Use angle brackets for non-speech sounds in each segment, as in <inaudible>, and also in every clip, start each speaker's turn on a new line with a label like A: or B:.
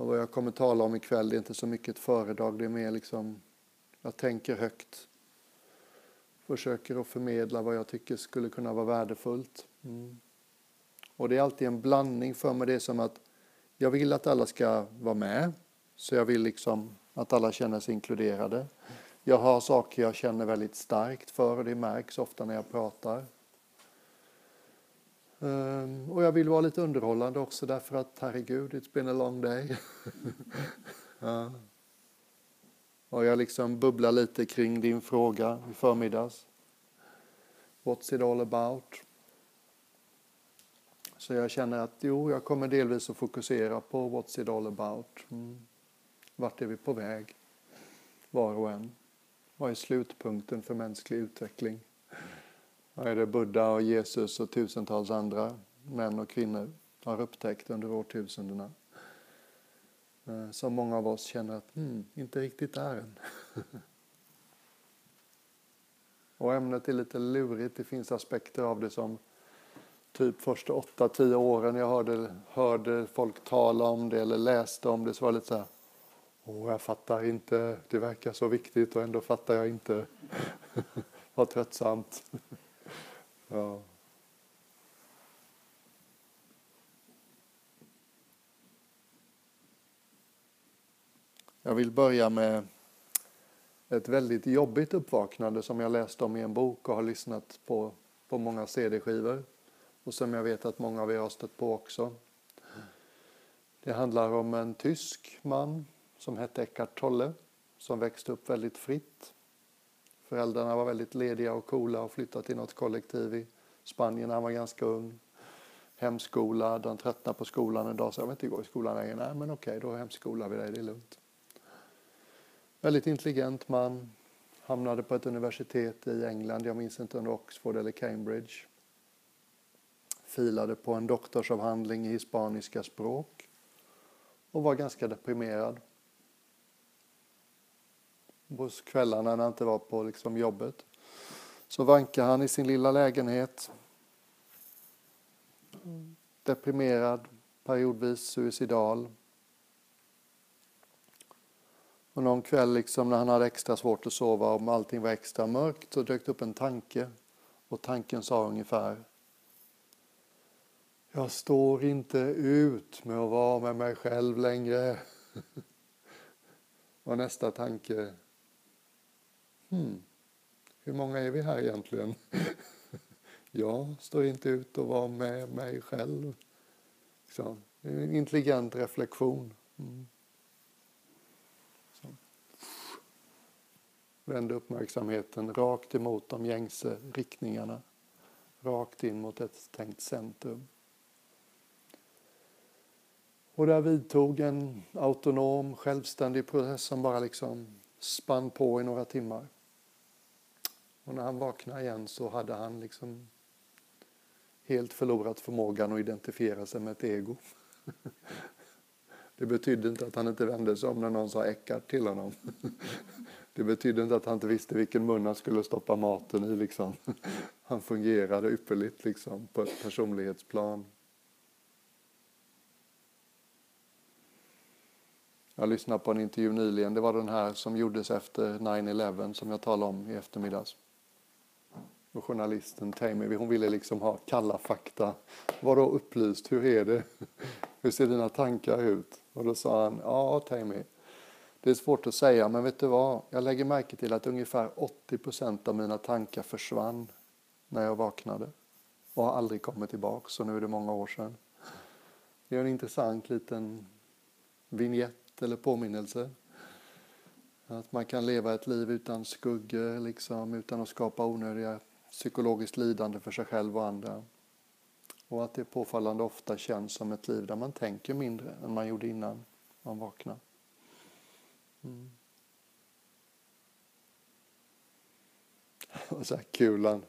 A: Och vad jag kommer tala om ikväll det är inte så mycket ett föredrag, det är mer liksom, jag tänker högt. Försöker att förmedla vad jag tycker skulle kunna vara värdefullt. Mm. Och det är alltid en blandning för mig, det är som att jag vill att alla ska vara med. Så jag vill liksom att alla känner sig inkluderade. Jag har saker jag känner väldigt starkt för och det märks ofta när jag pratar. Um, och jag vill vara lite underhållande också därför att herregud, it's been a long day. <laughs> ja. Och jag liksom bubblar lite kring din fråga i förmiddags. What's it all about? Så jag känner att jo, jag kommer delvis att fokusera på what's it all about. Mm. Vart är vi på väg? Var och en. Vad är slutpunkten för mänsklig utveckling? Vad är det Buddha och Jesus och tusentals andra män och kvinnor har upptäckt under årtusendena? Eh, som många av oss känner att mm, inte riktigt är än. <laughs> och ämnet är lite lurigt. Det finns aspekter av det som typ första åtta, tio åren jag hörde, hörde folk tala om det eller läste om det så var det lite så här Åh, jag fattar inte, det verkar så viktigt och ändå fattar jag inte. <laughs> Vad tröttsamt ja. Jag vill börja med ett väldigt jobbigt uppvaknande som jag läste om i en bok och har lyssnat på på många CD-skivor och som jag vet att många av er har stött på också. Det handlar om en tysk man som hette Eckart Tolle som växte upp väldigt fritt. Föräldrarna var väldigt lediga och coola och flyttade till något kollektiv i Spanien när han var ganska ung. Hemskola, han tröttnade på skolan en dag så jag vill inte gå i skolan längre. Nej men okej, då hemskolar vi dig, det är lugnt. Väldigt intelligent man, hamnade på ett universitet i England, jag minns inte om det var Oxford eller Cambridge. Filade på en doktorsavhandling i hispaniska språk och var ganska deprimerad på kvällarna när han inte var på liksom jobbet. Så vankade han i sin lilla lägenhet. Deprimerad, periodvis suicidal. Och någon kväll liksom när han hade extra svårt att sova och allting var extra mörkt så dök det upp en tanke. Och tanken sa ungefär Jag står inte ut med att vara med mig själv längre. <laughs> och nästa tanke hmm, hur många är vi här egentligen? <laughs> jag står inte ut att vara med mig själv. Så, en intelligent reflektion. Mm. Vänd uppmärksamheten rakt emot de gängse riktningarna. Rakt in mot ett tänkt centrum. Och där vidtog en autonom, självständig process som bara liksom spann på i några timmar. Och när han vaknade igen så hade han liksom helt förlorat förmågan att identifiera sig med ett ego. Det betydde inte att han inte vände sig om när någon sa äckar till honom. Det betydde inte att han inte visste vilken mun han skulle stoppa maten i. Liksom. Han fungerade ypperligt liksom, på ett personlighetsplan. Jag lyssnade på en intervju nyligen. Det var den här som gjordes efter 9-11 som jag talade om i eftermiddags. Och journalisten Tammy, hon ville liksom ha kalla fakta. Vadå upplyst? Hur är det? <laughs> Hur ser dina tankar ut? Och då sa han, ja Tammy, det är svårt att säga, men vet du vad? Jag lägger märke till att ungefär 80 procent av mina tankar försvann när jag vaknade och har aldrig kommit tillbaka, så nu är det många år sedan. Det är en intressant liten vignett eller påminnelse. Att man kan leva ett liv utan skuggor, liksom, utan att skapa onödiga psykologiskt lidande för sig själv och andra. Och att det påfallande ofta känns som ett liv där man tänker mindre än man gjorde innan man vaknade. Mm. <laughs> Och så här kulan.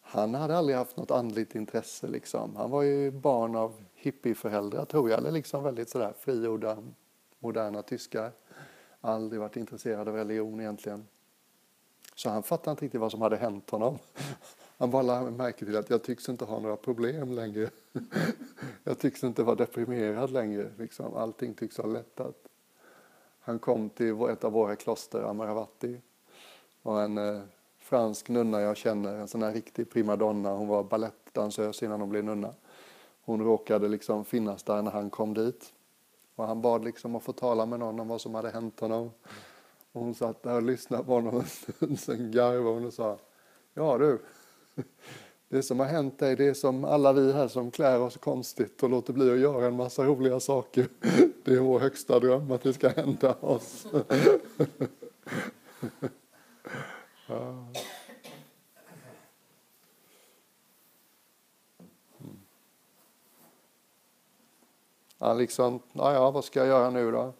A: Han hade aldrig haft något andligt intresse. Liksom. Han var ju barn av hippieföräldrar tror jag, eller liksom väldigt sådär frigjorda, moderna tyskar. Aldrig varit intresserad av religion egentligen. Så han fattade inte riktigt vad som hade hänt honom. Han bara lade märke till att jag tycks inte ha några problem längre. jag tycks inte vara deprimerad längre. Liksom. Allting tycks ha lättat. Han kom till ett av våra kloster, Amaravati. Och en eh, fransk nunna jag känner, en sån här riktig primadonna. Hon var balettdansös innan hon blev nunna. Hon råkade liksom finnas där när han kom dit. Och han bad liksom att få tala med någon om vad som hade hänt honom. Och hon satt där och lyssnade på honom en stund, sen garvade hon och sa Ja du, det som har hänt dig, det är som alla vi här som klär oss konstigt och låter bli att göra en massa roliga saker. Det är vår högsta dröm att det ska hända oss. <laughs> Ja. Mm. Ja, liksom, ja, ja, vad ska jag göra nu då?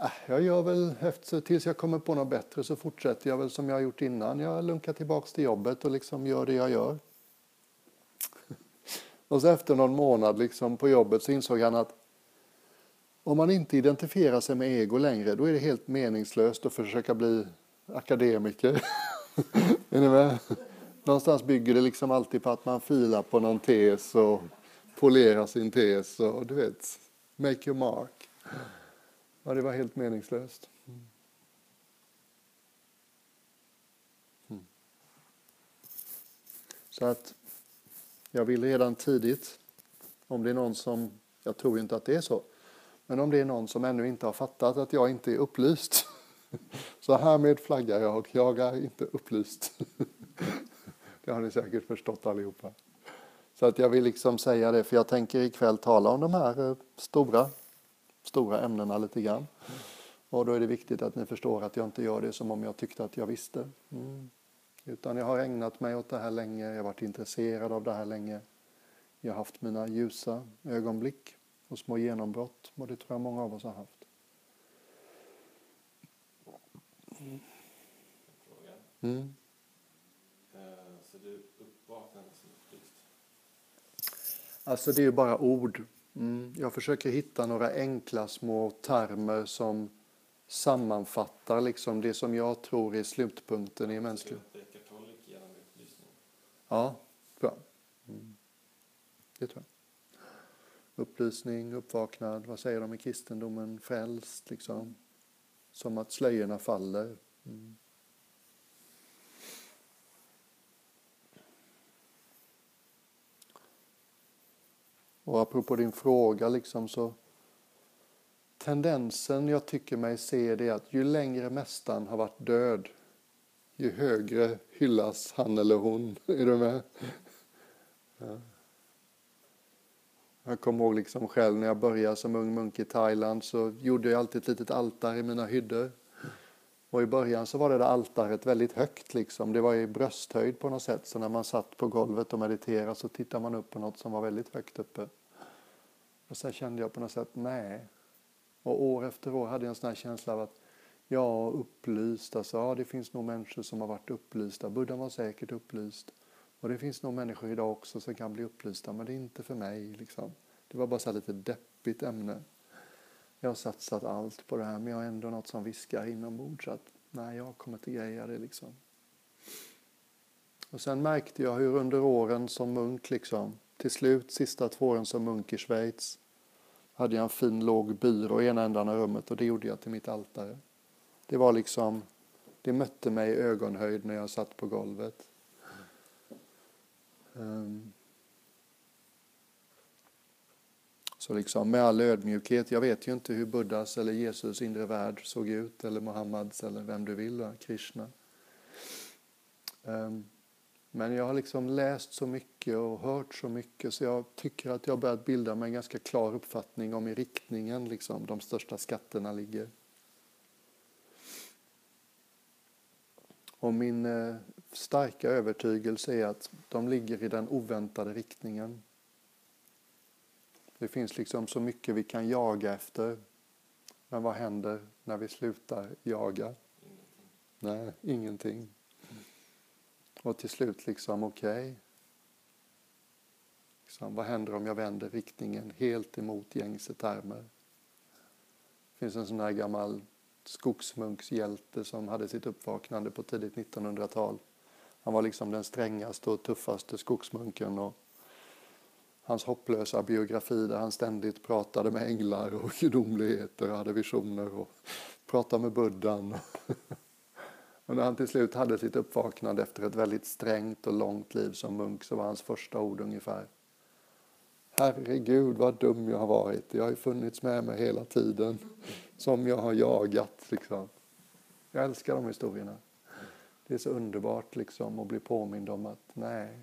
A: Ah, jag gör väl efter, tills jag kommer på något bättre så fortsätter jag väl som jag har gjort innan. Jag lunkar tillbaks till jobbet och liksom gör det jag gör. <laughs> Och så efter någon månad liksom på jobbet så insåg han att om man inte identifierar sig med ego längre då är det helt meningslöst att försöka bli akademiker. <laughs> är ni med? Någonstans bygger det liksom alltid på att man filar på någon tes och polerar sin tes och du vet, make your mark. Ja, det var helt meningslöst. Mm. Så att jag vill redan tidigt, om det är någon som, jag tror inte att det är så, men om det är någon som ännu inte har fattat att jag inte är upplyst, <laughs> så härmed flaggar jag, och jag är inte upplyst. <laughs> Det har ni säkert förstått allihopa. Så att jag vill liksom säga det, för jag tänker ikväll tala om de här eh, stora stora ämnena lite grann. Och då är det viktigt att ni förstår att jag inte gör det som om jag tyckte att jag visste. Mm. Utan jag har ägnat mig åt det här länge, jag har varit intresserad av det här länge. Jag har haft mina ljusa ögonblick och små genombrott och det tror jag många av oss har haft.
B: Mm. Eh, så du uppvaknade som upplyst?
A: Alltså det är ju bara ord. Mm, jag försöker hitta några enkla små termer som sammanfattar liksom det som jag tror är slutpunkten i mänskligheten. Ja, jag. Mm. Det tror jag. Upplysning, uppvaknad, vad säger de i kristendomen? Frälst, liksom. Som att slöjorna faller. Mm. Och apropå din fråga liksom så tendensen jag tycker mig se det är att ju längre mästaren har varit död ju högre hyllas han eller hon. <laughs> Är du med? Ja. Jag kommer ihåg liksom själv när jag började som ung munk i Thailand så gjorde jag alltid ett litet altare i mina hyddor. Och i början så var det där altaret väldigt högt liksom. Det var i brösthöjd på något sätt. Så när man satt på golvet och mediterade så tittade man upp på något som var väldigt högt uppe. Och så kände jag på något sätt, nej. Och år efter år hade jag en sån här känsla av att, ja, upplyst, alltså, ja, det finns nog människor som har varit upplysta. Buddha var säkert upplyst. Och det finns nog människor idag också som kan bli upplysta, men det är inte för mig. Liksom. Det var bara så lite deppigt ämne. Jag har satsat allt på det här, men jag har ändå något som viskar inombords att nej, jag kommer inte greja det liksom. Och sen märkte jag hur under åren som munk liksom, till slut, sista två åren som munk i Schweiz, hade jag en fin låg byrå i ena ändan av rummet och det gjorde jag till mitt altare. Det var liksom, det mötte mig i ögonhöjd när jag satt på golvet. Um. Så liksom med all ödmjukhet, jag vet ju inte hur Buddhas eller Jesus inre värld såg ut, eller Muhammads eller vem du vill, Krishna. Um. Men jag har liksom läst så mycket och hört så mycket så jag tycker att jag börjat bilda mig en ganska klar uppfattning om i riktningen liksom, de största skatterna ligger. Och min eh, starka övertygelse är att de ligger i den oväntade riktningen. Det finns liksom så mycket vi kan jaga efter. Men vad händer när vi slutar jaga? Nej, ingenting. Och till slut liksom, okej. Okay. Liksom, vad händer om jag vänder riktningen helt emot gängse termer? Det finns en sån här gammal skogsmunkshjälte som hade sitt uppvaknande på tidigt 1900-tal. Han var liksom den strängaste och tuffaste skogsmunken. Och hans hopplösa biografi där han ständigt pratade med änglar och <laughs> gudomligheter och hade visioner och pratade med buddhan. <laughs> Och när han till slut hade sitt uppvaknande efter ett väldigt strängt och långt liv som munk så var hans första ord ungefär Herregud vad dum jag har varit. Jag har ju funnits med mig hela tiden. Som jag har jagat liksom. Jag älskar de historierna. Det är så underbart liksom att bli påmind om att nej,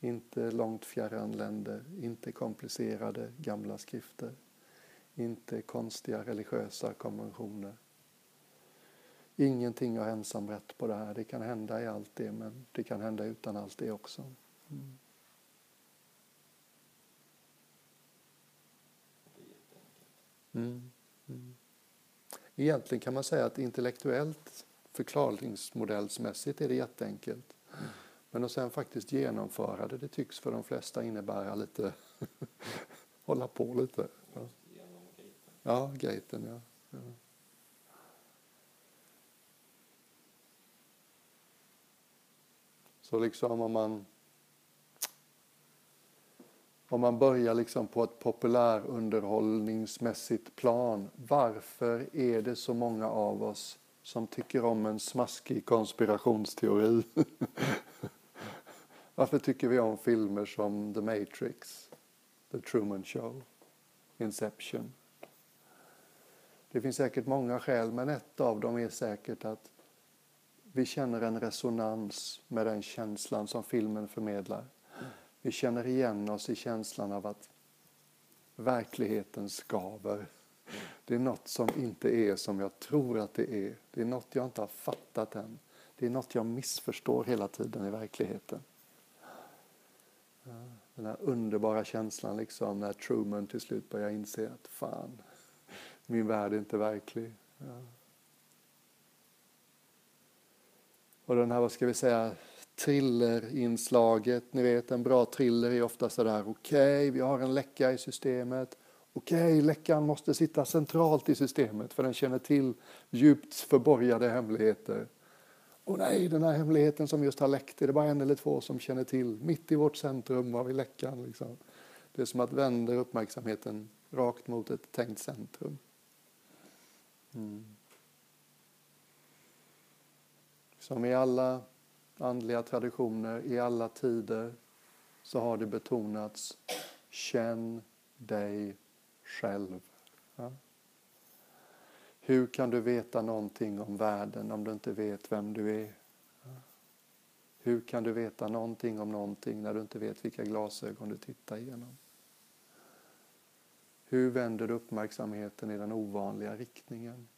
A: inte långt fjärran länder, inte komplicerade gamla skrifter, inte konstiga religiösa konventioner. Ingenting har ensam rätt på det här. Det kan hända i allt det, men det kan hända utan allt det också. Mm. Mm. Mm. Egentligen kan man säga att intellektuellt förklaringsmodellsmässigt är det jätteenkelt. Men att sen faktiskt genomföra det, det tycks för de flesta innebära lite <laughs> hålla på lite. Ja, ja gaten ja. ja. Så liksom om man om man börjar liksom på ett populärunderhållningsmässigt plan. Varför är det så många av oss som tycker om en smaskig konspirationsteori? <laughs> Varför tycker vi om filmer som The Matrix, The Truman Show, Inception? Det finns säkert många skäl, men ett av dem är säkert att vi känner en resonans med den känslan som filmen förmedlar. Vi känner igen oss i känslan av att verkligheten skaver. Det är något som inte är som jag tror att det är. Det är något jag inte har fattat än. Det är något jag missförstår hela tiden i verkligheten. Den här underbara känslan liksom när Truman till slut börjar inse att fan, min värld är inte verklig. Ja. Och den här, vad ska vi säga, thrillerinslaget. Ni vet, en bra thriller är ofta sådär, okej, okay, vi har en läcka i systemet. Okej, okay, läckan måste sitta centralt i systemet för den känner till djupt förborgade hemligheter. Och nej, den här hemligheten som just har läckt, är det bara en eller två som känner till. Mitt i vårt centrum har vi läckan. Liksom. Det är som att vända uppmärksamheten rakt mot ett tänkt centrum. Mm. Som i alla andliga traditioner i alla tider så har det betonats känn dig själv. Ja. Hur kan du veta någonting om världen om du inte vet vem du är? Ja. Hur kan du veta någonting om någonting när du inte vet vilka glasögon du tittar igenom? Hur vänder du uppmärksamheten i den ovanliga riktningen?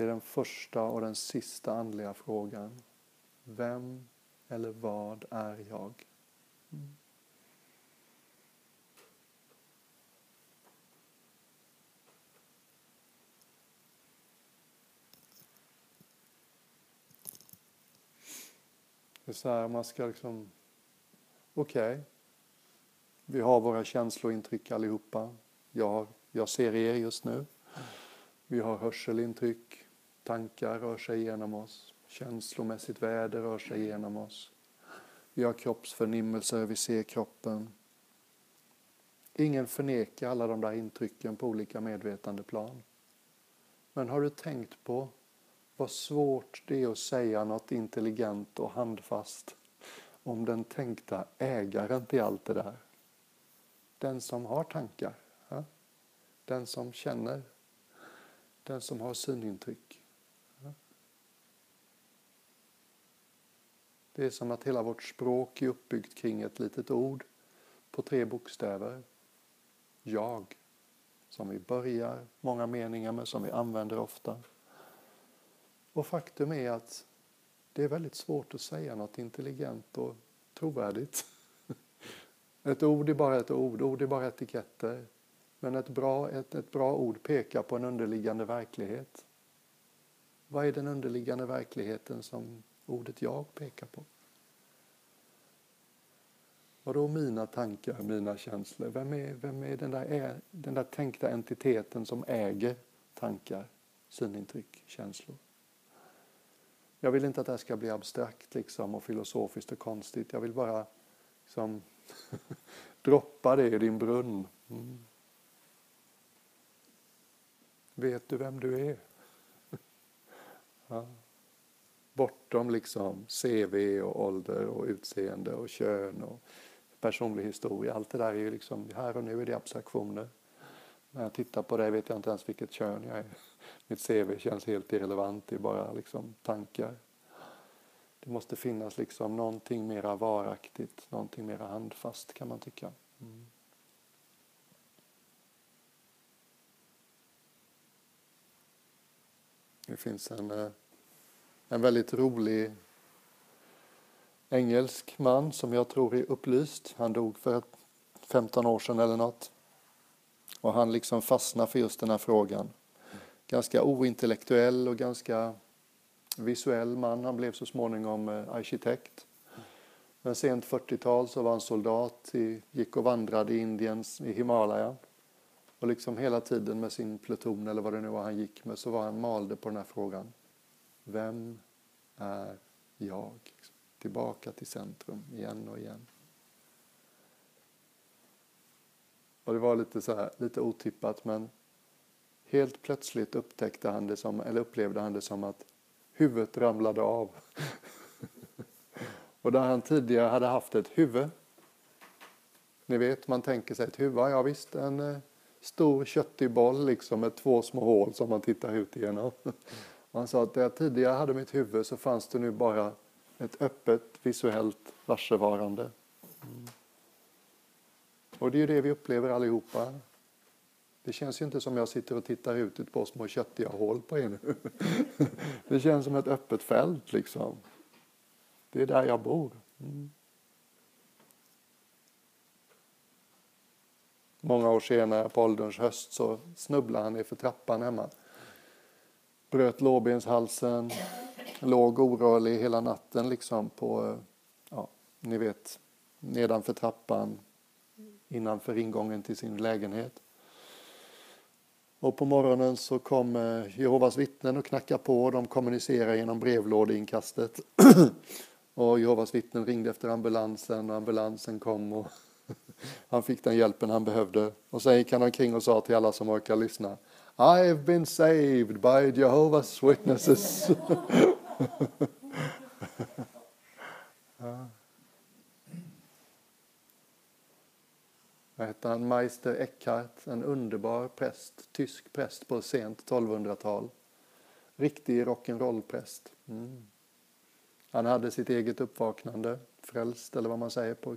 A: Det är den första och den sista andliga frågan. Vem eller vad är jag? Mm. Det är så här, man ska liksom... Okej, okay. vi har våra känslointryck allihopa. Jag, jag ser er just nu. Vi har hörselintryck, tankar rör sig genom oss, känslomässigt väder rör sig genom oss. Vi har kroppsförnimmelser, vi ser kroppen. Ingen förnekar alla de där intrycken på olika medvetandeplan. Men har du tänkt på vad svårt det är att säga något intelligent och handfast om den tänkta ägaren till allt det där? Den som har tankar, den som känner, den som har synintryck. Det är som att hela vårt språk är uppbyggt kring ett litet ord på tre bokstäver. Jag. Som vi börjar många meningar med, som vi använder ofta. Och faktum är att det är väldigt svårt att säga något intelligent och trovärdigt. <laughs> Ett ord är bara ett ord, ord är bara etiketter. Men ett bra, ett, ett bra ord pekar på en underliggande verklighet. Vad är den underliggande verkligheten som ordet jag pekar på? Vadå mina tankar, mina känslor? Vem är, vem är den, där, den där tänkta entiteten som äger tankar, synintryck, känslor? Jag vill inte att det här ska bli abstrakt liksom, och filosofiskt och konstigt. Jag vill bara liksom, <laughs> droppa det i din brunn. Mm. Vet du vem du är? <laughs> ja. Bortom liksom CV och ålder och utseende och kön och personlig historia. Allt det där är ju liksom, här och nu är det abstraktioner. När jag tittar på det vet jag inte ens vilket kön jag är. Mitt CV känns helt irrelevant, det är bara liksom tankar. Det måste finnas liksom någonting mera varaktigt, någonting mera handfast kan man tycka. Mm. Det finns en, eh, en väldigt rolig engelsk man som jag tror är upplyst. Han dog för 15 år sedan eller något. Och han liksom fastnar för just den här frågan. Ganska ointellektuell och ganska visuell man. Han blev så småningom eh, arkitekt. Men sent 40-tal så var han soldat, i, gick och vandrade i Indiens, i Himalaya. Och liksom hela tiden med sin pluton eller vad det nu var han gick med så var han malde på den här frågan. Vem är jag? Tillbaka till centrum igen och igen. Och det var lite, så här, lite otippat men helt plötsligt upptäckte han det som, eller upplevde han det som att huvudet ramlade av. <laughs> och där han tidigare hade haft ett huvud. Ni vet, man tänker sig ett huvud, ja visst, en eh, stor köttig boll liksom med två små hål som man tittar ut igenom. <laughs> Han sa att där jag tidigare hade mitt huvud så fanns det nu bara ett öppet visuellt varsevarande. Mm. Och det är ju det vi upplever allihopa. Det känns ju inte som jag sitter och tittar ut ett par små köttiga hål på er nu. <laughs> Det känns som ett öppet fält liksom. Det är där jag bor. Mm. Många år senare på ålderns höst så snubblade han ner för trappan hemma. Bröt lårbenshalsen, låg orörlig hela natten liksom på, eh, ja, ni vet, nedanför trappan innanför ingången till sin lägenhet. Och på morgonen så kom eh, Jehovas vittnen och knackade på. De kommunicerade genom brevlådeinkastet. <clears throat> och Jehovas vittnen ringde efter ambulansen och ambulansen kom och <laughs> han fick den hjälpen han behövde. Och sen gick han omkring och sa till alla som orkar lyssna. I've been saved by Jehovah's witnesses. vad hette han, Meister Eckhart, en underbar präst, tysk präst på sent 1200-tal. Riktig rock'n'roll-präst. Mm. Han hade sitt eget uppvaknande, frälst eller vad man säger på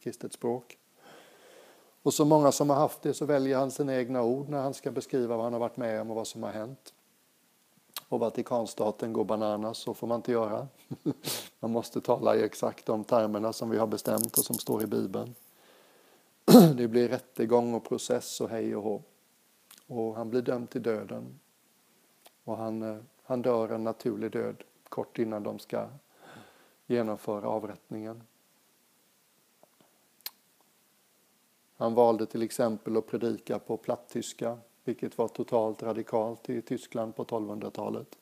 A: kristet språk. Och så många som har haft det så väljer han sina egna ord när han ska beskriva vad han har varit med om och vad som har hänt. Och Vatikanstaten går bananas, så får man inte göra. <laughs> Man måste tala i exakt de termerna som vi har bestämt och som står i Bibeln. <clears throat> Det blir rättegång och process och hej och hå. Och han blir dömd till döden. Och han, eh, han dör en naturlig död kort innan de ska genomföra avrättningen. Han valde till exempel att predika på plattyska, vilket var totalt radikalt i Tyskland på 1200-talet.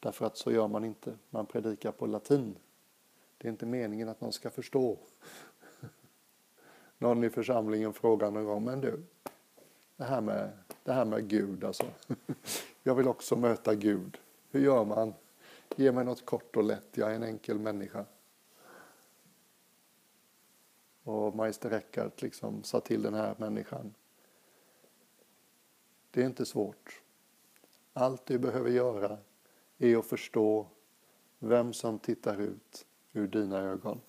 A: Därför att så gör man inte, man predikar på latin. Det är inte meningen att någon ska förstå <laughs> någon i församlingen frågar någon gång, men du, det här med, det här med Gud alltså. <laughs> Jag vill också möta Gud. Hur gör man? Ge mig något kort och lätt, jag är en enkel människa. Och magister Eckhart liksom sa till den här människan. Det är inte svårt. Allt du behöver göra är att förstå vem som tittar ut ur dina ögon.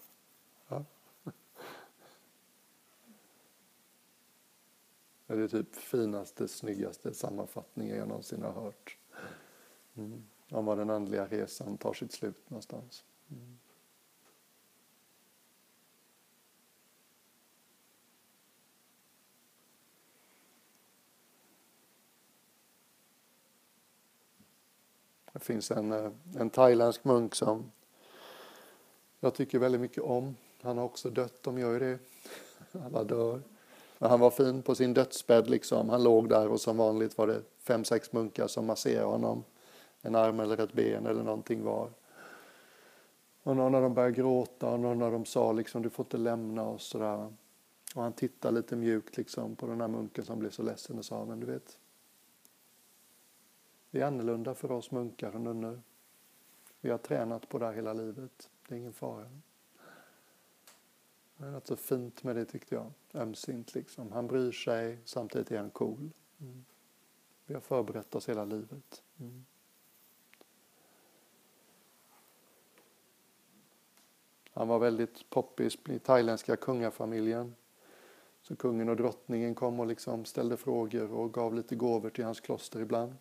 A: Det är typ finaste, snyggaste sammanfattningen jag någonsin har hört. Mm. Om var den andliga resan tar sitt slut någonstans. Mm. Det finns en, eh, en thailändsk munk som jag tycker väldigt mycket om. Han har också dött, de gör ju det. <laughs> Alla dör. Men han var fin på sin dödsbädd liksom. Han låg där och som vanligt var det fem, sex munkar som masserade honom. En arm eller ett ben eller någonting var. Och någon av dem började gråta och någon av dem sa liksom du får inte lämna oss sådär. Och han tittade lite mjukt liksom på den här munken som blev så ledsen och sa men du vet. Det är annorlunda för oss munkar och nunnor. Vi har tränat på det här hela livet. Det är ingen fara. Det är något så fint med det tyckte jag. Ömsint liksom. Han bryr sig, samtidigt är han cool. Mm. Vi har förberett oss hela livet. Mm. Han var väldigt poppis i thailändska kungafamiljen. Så kungen och drottningen kom och liksom ställde frågor och gav lite gåvor till hans kloster ibland.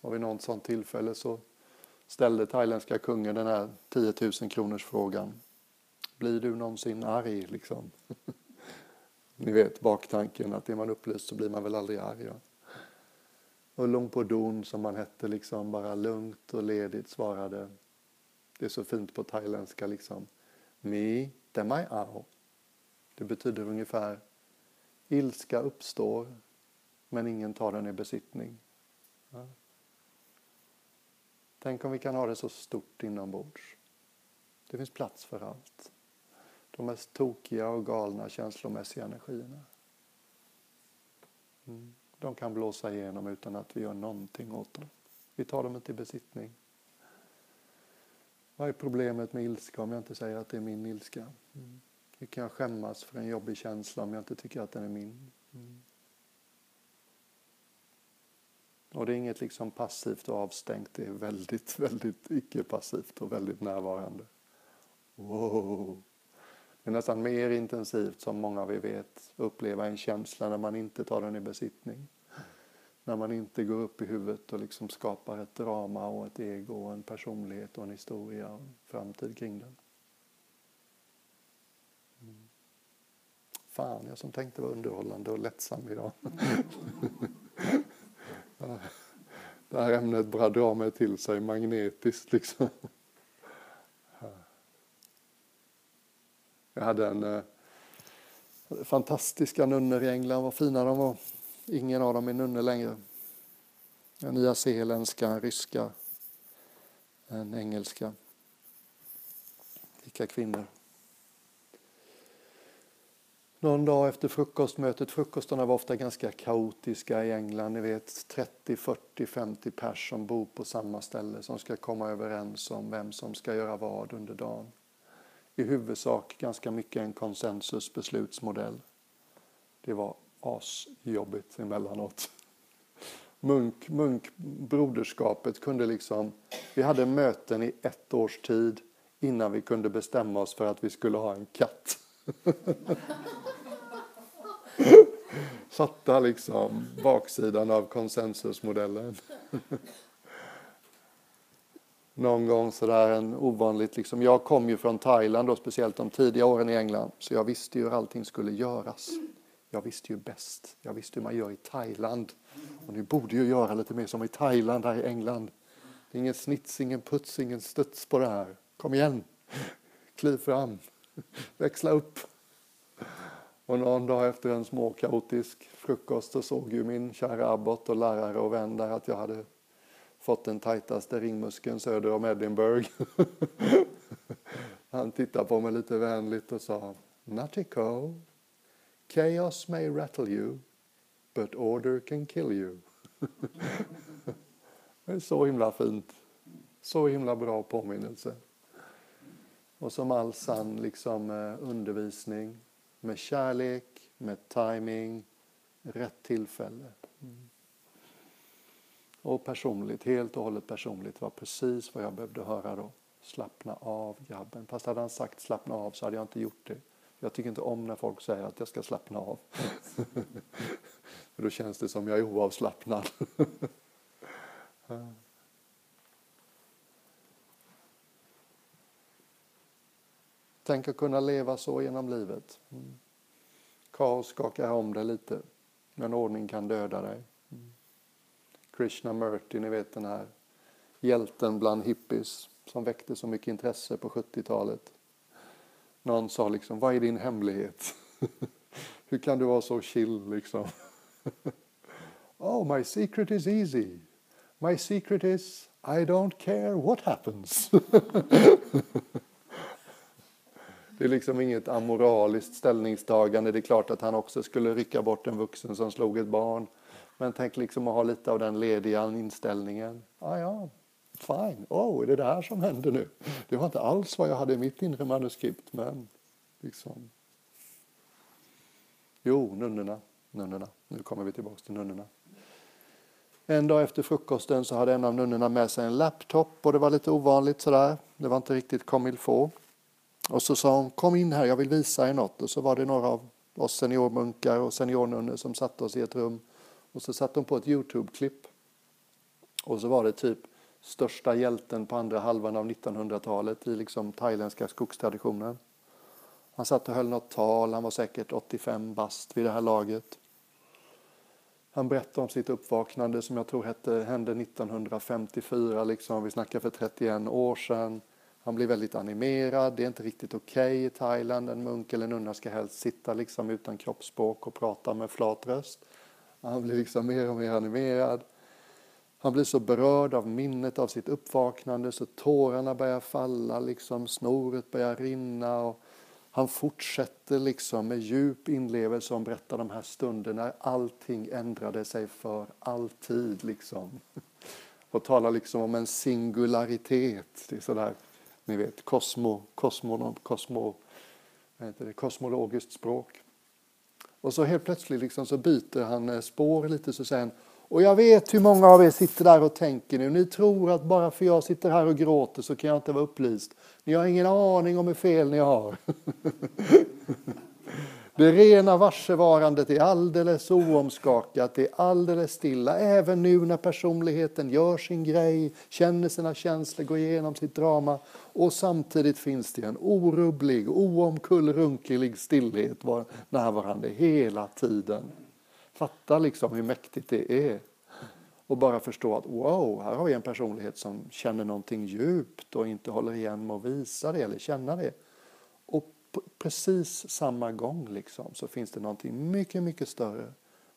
A: Och vid något sånt tillfälle så ställde thailändska kungen den här 10 000 kronors frågan. Blir du någonsin arg liksom? <laughs> Ni vet baktanken att är man upplyst så blir man väl aldrig arg. Ja? Och Lung Podun som han hette liksom bara lugnt och ledigt svarade. Det är så fint på thailändska liksom. Mi demai ao. Det betyder ungefär ilska uppstår men ingen tar den i besittning. Ja. Tänk om vi kan ha det så stort inombords. Det finns plats för allt. De mest tokiga och galna känslomässiga energierna. Mm. De kan blåsa igenom utan att vi gör någonting åt dem. Vi tar dem inte i besittning. Vad är problemet med ilska om jag inte säger att det är min ilska? Mm. Hur kan jag skämmas för en jobbig känsla om jag inte tycker att den är min? Mm. Och det är inget liksom passivt och avstängt, det är väldigt, <laughs> väldigt icke-passivt och väldigt närvarande. Wow. Det är nästan mer intensivt, som många av er vet, uppleva en känsla när man inte tar den i besittning. När man inte går upp i huvudet och liksom skapar ett drama och ett ego och en personlighet och en historia och en framtid kring den. Mm. Fan, jag som tänkte vara underhållande och lättsam idag. <laughs> Det här ämnet bara drar mig till sig magnetiskt liksom. Jag hade en eh, fantastiska nunnor i England, vad fina de var. Ingen av dem är nunnor längre. En nyzeeländska, en ryska, en engelska. Vilka kvinnor. Någon dag efter frukostmötet, frukostarna var ofta ganska kaotiska i England, ni vet 30, 40, 50 pers som bor på samma ställe som ska komma överens om vem som ska göra vad under dagen. I huvudsak ganska mycket en konsensusbeslutsmodell. Det var asjobbigt emellanåt. Munk, munkbroderskapet kunde liksom, vi hade möten i ett års tid innan vi kunde bestämma oss för att vi skulle ha en katt. <laughs> Fatta liksom baksidan av konsensusmodellen. <laughs> Någon gång sådär en ovanligt, liksom, jag kom ju från Thailand och speciellt de tidiga åren i England, så jag visste ju hur allting skulle göras. Jag visste ju bäst. Jag visste hur man gör i Thailand. Och ni borde ju göra lite mer som i Thailand här i England. Det är ingen snits, ingen puts, ingen studs på det här. Kom igen! Kliv fram! Växla upp! Och någon dag efter en småkaotisk frukost så såg ju min kära abbot och lärare och vän där att jag hade fått den tajtaste ringmuskeln söder om Edinburgh. <laughs> Han tittade på mig lite vänligt och sa Natiko, chaos may rattle you, but order can kill you. <laughs> Det är så himla fint. Så himla bra påminnelse. Och som all sann liksom, eh, undervisning med kärlek, med timing, rätt tillfälle. Mm. Och personligt, helt och hållet personligt var precis vad jag behövde höra då. Slappna av grabben. Fast hade han sagt slappna av så hade jag inte gjort det. Jag tycker inte om när folk säger att jag ska slappna av. <laughs> För då känns det som jag är oavslappnad. <laughs> Tänk att kunna leva så genom livet. Mm. Kaos skakar om dig lite, men ordning kan döda dig. Mm. Krishnamurti, ni vet den här hjälten bland hippies som väckte så mycket intresse på 70-talet. Någon sa liksom, vad är din hemlighet? <laughs> Hur kan du vara så chill liksom? <laughs> oh, my secret is easy. My secret is I don't care what happens. <laughs> det är liksom inget amoraliskt ställningstagande. Det är klart att han också skulle rycka bort en vuxen som slog ett barn. Men tänk liksom att ha lite av den lediga inställningen. Ah, ja, fine. Oh, är det det här som händer nu? Det var inte alls vad jag hade i mitt inre manuskript, men liksom. Jo, nunnorna, nunnorna. Nu kommer vi tillbaka till nunnorna. En dag efter frukosten så hade en av nunnorna med sig en laptop och det var lite ovanligt sådär. Det var inte riktigt comme il faut. Och så sa hon, kom in här, jag vill visa er något. Och så var det några av oss seniormunkar och seniornunnor som satte oss i ett rum. Och så satte hon på ett Youtube-klipp. Och så var det typ största hjälten på andra halvan av 1900-talet i liksom thailändska skogstraditionen. Han satt och höll något tal, han var säkert 85 bast vid det här laget. Han berättade om sitt uppvaknande som jag tror hette, hände 1954, liksom. vi snackar för 31 år sedan. Han blir väldigt animerad, det är inte riktigt okej okay i Thailand. En munk eller nunna ska helst sitta liksom utan kroppsspråk och prata med flat röst. Han blir liksom mer och mer animerad. Han blir så berörd av minnet av sitt uppvaknande så tårarna börjar falla, liksom snoret börjar rinna. Och han fortsätter liksom med djup inlevelse och berättar de här stunderna när allting ändrade sig för alltid. Liksom. <laughs> Och talar liksom om en singularitet. Det är sådär, ni vet, kosmo, kosmo, kosmo, det, kosmologiskt språk. Och så helt plötsligt liksom så byter han eh, spår lite så säger han och jag vet hur många av er sitter där och tänker nu. Ni tror att bara för jag sitter här och gråter så kan jag inte vara upplyst. Ni har ingen aning om hur fel ni har. <laughs> Det rena varsevarandet är alldeles oomskakat, det är alldeles stilla. Även nu när personligheten gör sin grej, känner sina känslor, går igenom sitt drama. Och samtidigt finns det en orubblig, oomkullrunkelig stillhet närvarande hela tiden. Fatta liksom hur mäktigt det är. Och bara förstå att wow, här har vi en personlighet som känner någonting djupt och inte håller igen med att visa det eller känna det. På precis samma gång liksom så finns det någonting mycket, mycket större,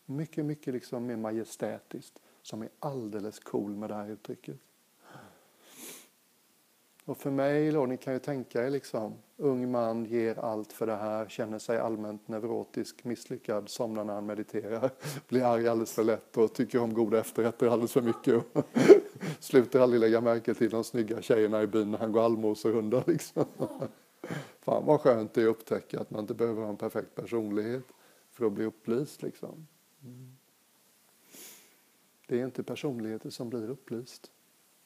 A: mycket, mycket liksom mer majestätiskt som är alldeles cool med det här uttrycket. Och för mig då, ni kan ju tänka er liksom, ung man ger allt för det här, känner sig allmänt neurotisk, misslyckad, somnar när han mediterar, <laughs> blir arg alldeles för lätt och tycker om goda efterrätter alldeles för mycket. <laughs> Slutar aldrig lägga märke till de snygga tjejerna i byn när han går allmoserundar liksom. <laughs> Fan vad skönt det är att upptäcka att man inte behöver ha en perfekt personlighet för att bli upplyst liksom. Mm. Det är inte personligheter som blir upplyst.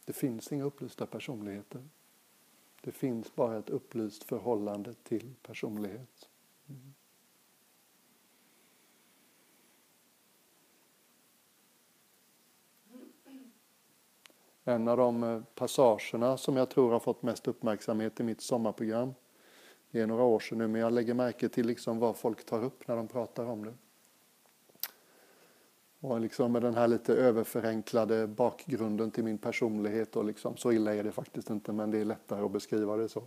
A: Det finns inga upplysta personligheter. Det finns bara ett upplyst förhållande till personlighet. Mm. En av de eh, passagerna som jag tror har fått mest uppmärksamhet i mitt sommarprogram, det är några år sedan nu, men jag lägger märke till liksom vad folk tar upp när de pratar om det. Och liksom med den här lite överförenklade bakgrunden till min personlighet. Och liksom, så illa är det faktiskt inte, men det är lättare att beskriva det så.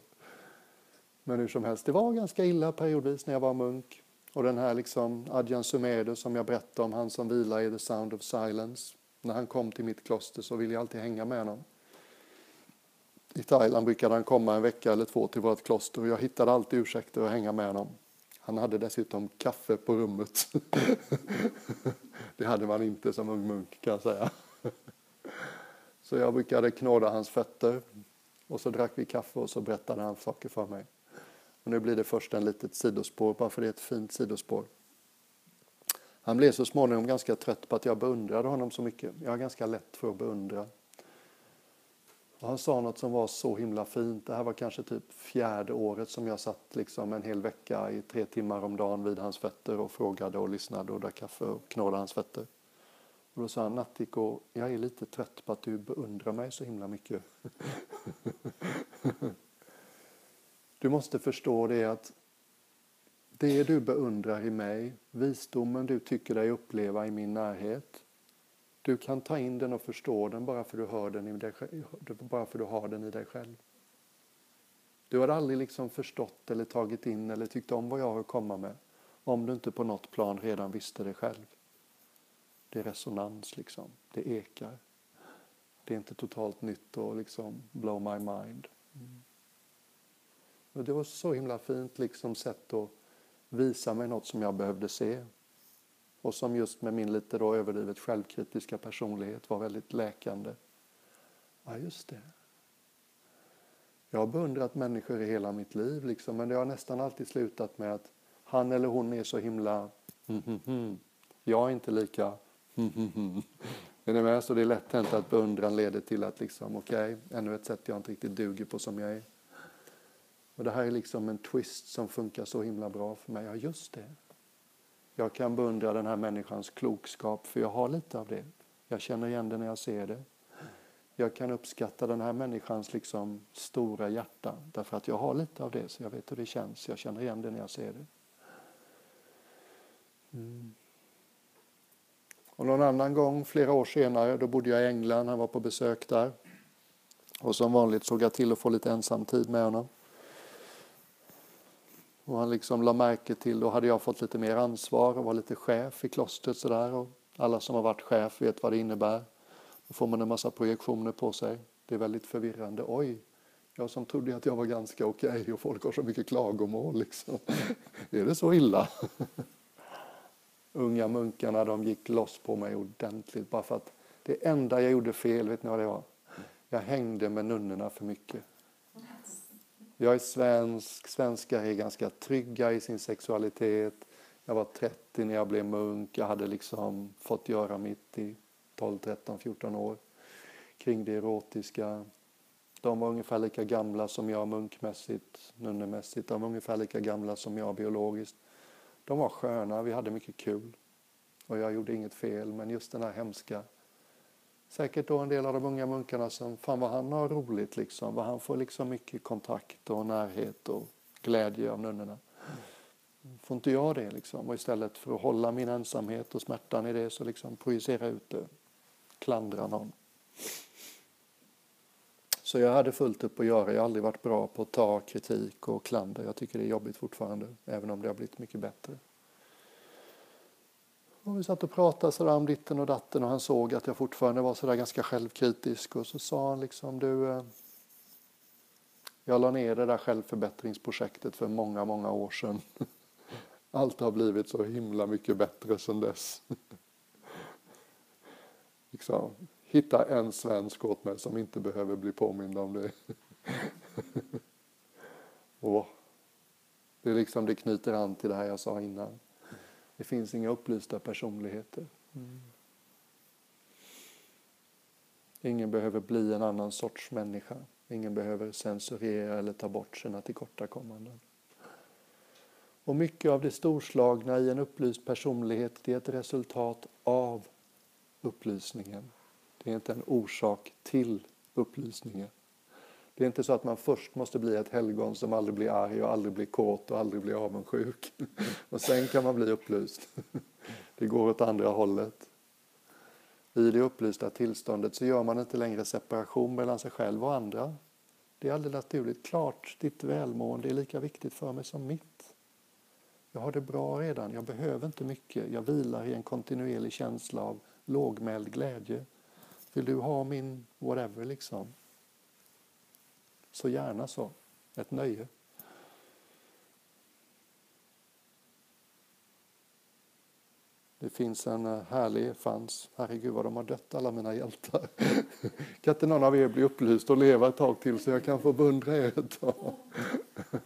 A: Men hur som helst, det var ganska illa periodvis när jag var munk. Och den här liksom Adjan Sumedo som jag berättade om, han som vilar i The Sound of Silence. När han kom till mitt kloster så ville jag alltid hänga med honom. I Thailand brukade han komma en vecka eller två till vårt kloster och jag hittade alltid ursäkter att hänga med honom. Han hade dessutom kaffe på rummet. <laughs> Det hade man inte som ung munk kan jag säga. Så jag brukade knåda hans fötter och så drack vi kaffe och så berättade han saker för mig. Och nu blir det först en litet sidospår, bara för det är ett fint sidospår. Han blev så småningom ganska trött på att jag beundrade honom så mycket. Jag har ganska lätt för att beundra. Och han sa något som var så himla fint. Det här var kanske typ fjärde året som jag satt liksom en hel vecka i tre timmar om dagen vid hans fötter och frågade och lyssnade och drack kaffe och knådade hans fötter. Och då sa han, Nattiko, jag är lite trött på att du beundrar mig så himla mycket. <laughs> du måste förstå det att det du beundrar i mig, visdomen du tycker dig uppleva i min närhet, du kan ta in den och förstå den bara för du, hör den i dig, bara för du har den i dig själv. Du har aldrig liksom förstått eller tagit in eller tyckt om vad jag har att komma med om du inte på något plan redan visste det själv. Det är resonans liksom, det ekar. Det är inte totalt nytt och liksom blow my mind. Mm. Och det var så himla fint liksom sätt att visa mig något som jag behövde se. Och som just med min lite då överdrivet självkritiska personlighet var väldigt läkande. Ja, just det. Jag har beundrat människor i hela mitt liv, liksom, men det har nästan alltid slutat med att han eller hon är så himla mm, mm, mm. Jag är inte lika. <laughs> Är ni med? Så det är lätt hänt att beundran leder till att liksom, okej, okay, ännu ett sätt jag inte riktigt duger på som jag är. Och det här är liksom en twist som funkar så himla bra för mig. Ja, just det. Jag kan beundra den här människans klokskap, för jag har lite av det. Jag känner igen det när jag ser det. Jag kan uppskatta den här människans liksom stora hjärta, därför att jag har lite av det, så jag vet hur det känns. Jag känner igen det när jag ser det. Mm. Och någon annan gång, flera år senare, då bodde jag i England, han var på besök där. Och som vanligt såg jag till att få lite ensamtid med honom. Och han liksom la märke till, då hade jag fått lite mer ansvar och var lite chef i klostret sådär. Och alla som har varit chef vet vad det innebär. Då får man en massa projektioner på sig. Det är väldigt förvirrande. Oj, jag som trodde att jag var ganska okej okay och folk har så mycket klagomål. Liksom. <laughs> är det så illa? <laughs> Unga munkarna de gick loss på mig ordentligt bara för att det enda jag gjorde fel, vet ni vad det var? Jag hängde med nunnorna för mycket. Jag är svensk, svenskar är ganska trygga i sin sexualitet. Jag var 30 när jag blev munk, jag hade liksom fått göra mitt i 12, 13, 14 år kring det erotiska. De var ungefär lika gamla som jag munkmässigt, nunnemässigt. De var ungefär lika gamla som jag biologiskt. De var sköna, vi hade mycket kul. Och jag gjorde inget fel, men just den här hemska säkert då en del av de unga munkarna som, fan vad han har roligt liksom, vad han får liksom mycket kontakt och närhet och glädje av nunnorna. Får inte jag det liksom? Och istället för att hålla min ensamhet och smärtan i det så liksom projicera ut det, klandra någon. Så jag hade fullt upp att göra. Jag har aldrig varit bra på att ta kritik och klander. Jag tycker det är jobbigt fortfarande, även om det har blivit mycket bättre. Och vi satt och pratade sådär om ditten och datten och han såg att jag fortfarande var sådär ganska självkritisk och så sa han liksom du eh, jag la ner det där självförbättringsprojektet för många, många år sedan. <laughs> Allt har blivit så himla mycket bättre sedan dess. <laughs> liksom, hitta en svensk åt mig som inte behöver bli påmind om det. <laughs> och det, är liksom, det knyter an till det här jag sa innan. Det finns inga upplysta personligheter. Mm. Ingen behöver bli en annan sorts människa. Ingen behöver censurera eller ta bort sina tillkortakommanden. Och mycket av det storslagna i en upplyst personlighet det är ett resultat av upplysningen. Det är inte en orsak till upplysningen. Det är inte så att man först måste bli ett helgon som aldrig blir arg och aldrig blir kåt och aldrig blir avundsjuk. <laughs> Och sen kan man bli upplyst. <laughs> Det går åt andra hållet. I det upplysta tillståndet så gör man inte längre separation mellan sig själv och andra. Det är alldeles naturligt. Klart, ditt välmående är lika viktigt för mig som mitt. Jag har det bra redan, jag behöver inte mycket. Jag vilar i en kontinuerlig känsla av lågmäld glädje. Vill du ha min whatever liksom? Så gärna så. Ett nöje. Det finns en eh, härlig, fans. herregud vad de har dött alla mina hjältar. <laughs> Kan inte någon av er bli upplyst och leva ett tag till så jag kan få beundra er ett tag? <laughs>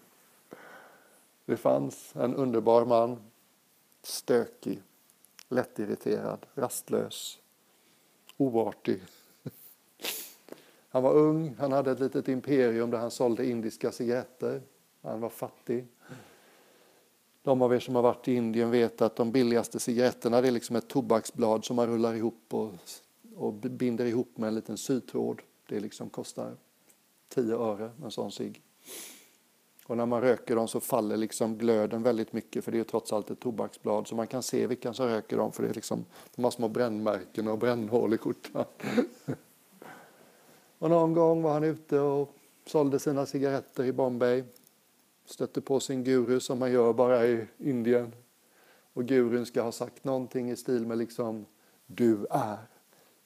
A: Det fanns en underbar man, stökig, lättirriterad, rastlös, oartig. Han var ung, han hade ett litet imperium där han sålde indiska cigaretter. Han var fattig. De av er som har varit i Indien vet att de billigaste cigaretterna det är liksom ett tobaksblad som man rullar ihop och, och binder ihop med en liten sytråd. Det liksom kostar 10 öre en sån cigg. Och när man röker dem så faller liksom glöden väldigt mycket för det är trots allt ett tobaksblad så man kan se vilka som röker dem för det är liksom, de har små brännmärken och brännhål i skjortan. <laughs> Och någon gång var han ute och sålde sina cigaretter i Bombay. Stötte på sin guru som man gör bara i Indien. Och gurun ska ha sagt någonting i stil med liksom Du är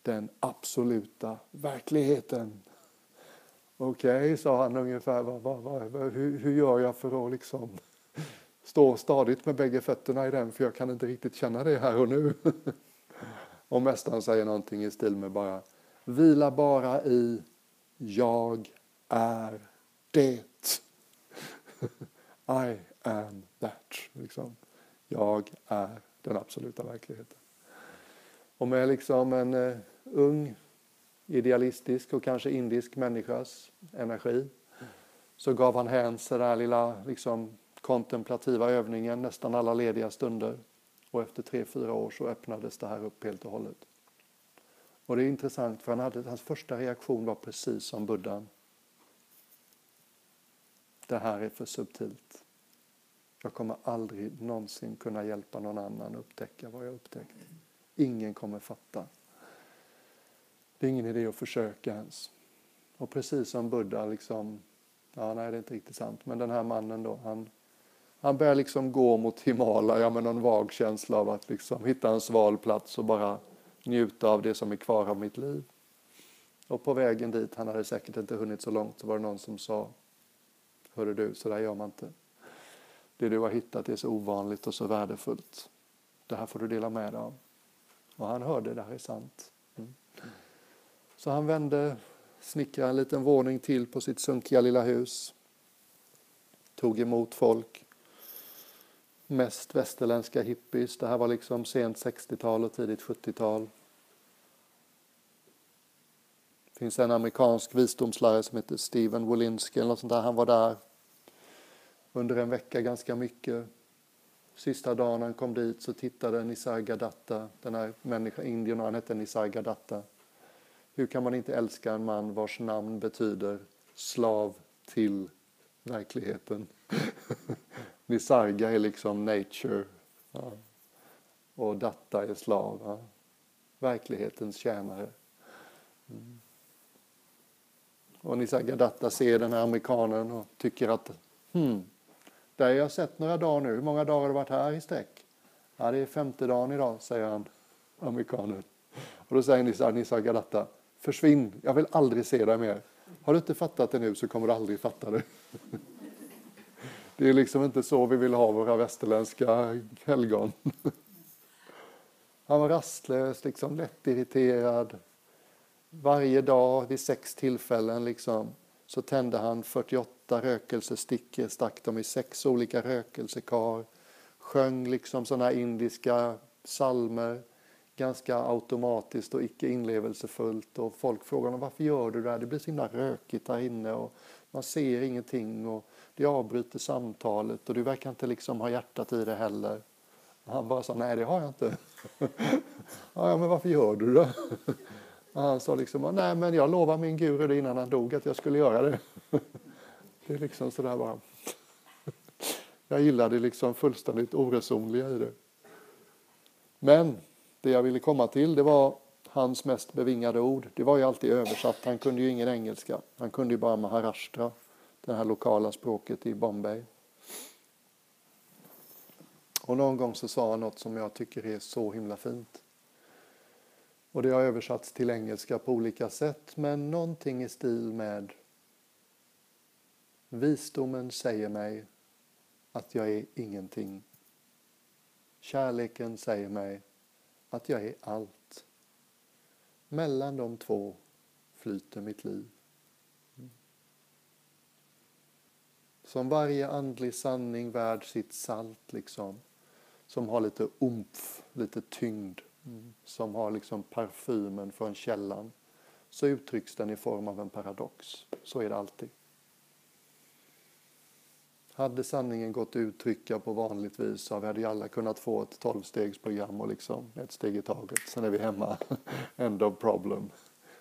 A: den absoluta verkligheten. Okej, okay, sa han ungefär, Vad, vad, vad, hur, hur gör jag för att liksom <laughs> stå stadigt med bägge fötterna i den för jag kan inte riktigt känna det här och nu. <laughs> och mästaren säger någonting i stil med bara vila bara i jag är det. I am that. Liksom. Jag är den absoluta verkligheten. Och med liksom en eh, ung, idealistisk och kanske indisk människas energi så gav han hän sig den lilla liksom, kontemplativa övningen nästan alla lediga stunder. Och efter tre, fyra år så öppnades det här upp helt och hållet. Och det är intressant för han hade, hans första reaktion var precis som buddhan. Det här är för subtilt. Jag kommer aldrig någonsin kunna hjälpa någon annan att upptäcka vad jag upptäckt. Ingen kommer fatta. Det är ingen idé att försöka ens. Och precis som Buddha liksom, ja nej det är inte riktigt sant, men den här mannen då, han, han börjar liksom gå mot Himalaya med någon vag känsla av att liksom hitta en sval plats och bara njuta av det som är kvar av mitt liv. Och på vägen dit, han hade säkert inte hunnit så långt, så var det någon som sa Hörru du, så där gör man inte. Det du har hittat är så ovanligt och så värdefullt. Det här får du dela med dig av. Och han hörde, det här är sant. Mm. Så han vände, snickrade en liten våning till på sitt sunkiga lilla hus. Tog emot folk. Mest västerländska hippies. Det här var liksom sent 60-tal och tidigt 70-tal. Det finns en amerikansk visdomslärare som heter Steven Wolinski eller sånt där. Han var där under en vecka ganska mycket. Sista dagen han kom dit så tittade Nisargadatta, den här människan, indien, han hette Nisargadatta. Hur kan man inte älska en man vars namn betyder slav till verkligheten? <laughs> Nisarga är liksom nature ja. och datta är slav. Ja. Verklighetens tjänare. Mm. Och Nisargadatta ser den här amerikanen och tycker att hmm, där har jag sett några dagar nu. Hur många dagar har du varit här i sträck? Ja, det är femte dagen idag, säger han, amerikanen. Och då säger Nisarga Datta. Försvinn, jag vill aldrig se dig mer. Har du inte fattat det nu så kommer du aldrig fatta det. <laughs> Det är liksom inte så vi vill ha våra västerländska helgon. Han var rastlös, liksom lätt irriterad. Varje dag vid sex tillfällen liksom så tände han 48 rökelsestickor, stack dem i sex olika rökelsekar, sjöng liksom sådana indiska salmer ganska automatiskt och icke inlevelsefullt och folk frågade honom varför gör du det här? Det blir så himla rökigt här inne och man ser ingenting och det avbryter samtalet och du verkar inte liksom ha hjärtat i det heller. Och han bara sa nej det har jag inte. <laughs> ja, men varför gör du det? <laughs> Och han sa liksom, nej men jag lovade min guru det innan han dog att jag skulle göra det. <laughs> Det är liksom sådär bara. Jag gillar det liksom fullständigt oresonliga i det. Men det jag ville komma till det var hans mest bevingade ord. Det var ju alltid översatt. Han kunde ju ingen engelska. Han kunde ju bara maharashtra, det här lokala språket i Bombay. Och någon gång så sa han något som jag tycker är så himla fint. Och det har översatts till engelska på olika sätt, men någonting i stil med Visdomen säger mig att jag är ingenting. Kärleken säger mig att jag är allt. Mellan de två flyter mitt liv. Som varje andlig sanning värd sitt salt, liksom. Som har lite umf, lite tyngd som har liksom parfymen från källan så uttrycks den i form av en paradox. Så är det alltid. Hade sanningen gått att uttrycka på vanligt vis så hade vi alla kunnat få ett tolvstegsprogram och liksom ett steg i taget. Sen är vi hemma. <laughs> End of problem.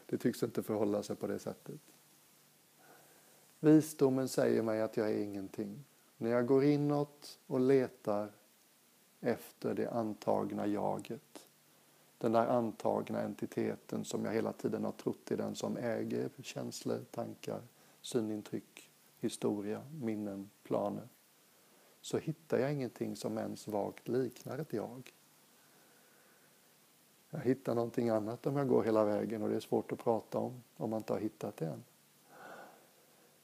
A: Det tycks inte förhålla sig på det sättet. Visdomen säger mig att jag är ingenting. När jag går inåt och letar efter det antagna jaget den där antagna entiteten som jag hela tiden har trott är den som äger känslor, tankar, synintryck, historia, minnen, planer. Så hittar jag ingenting som ens vagt liknar ett jag. Jag hittar någonting annat om jag går hela vägen och det är svårt att prata om om man inte har hittat det än.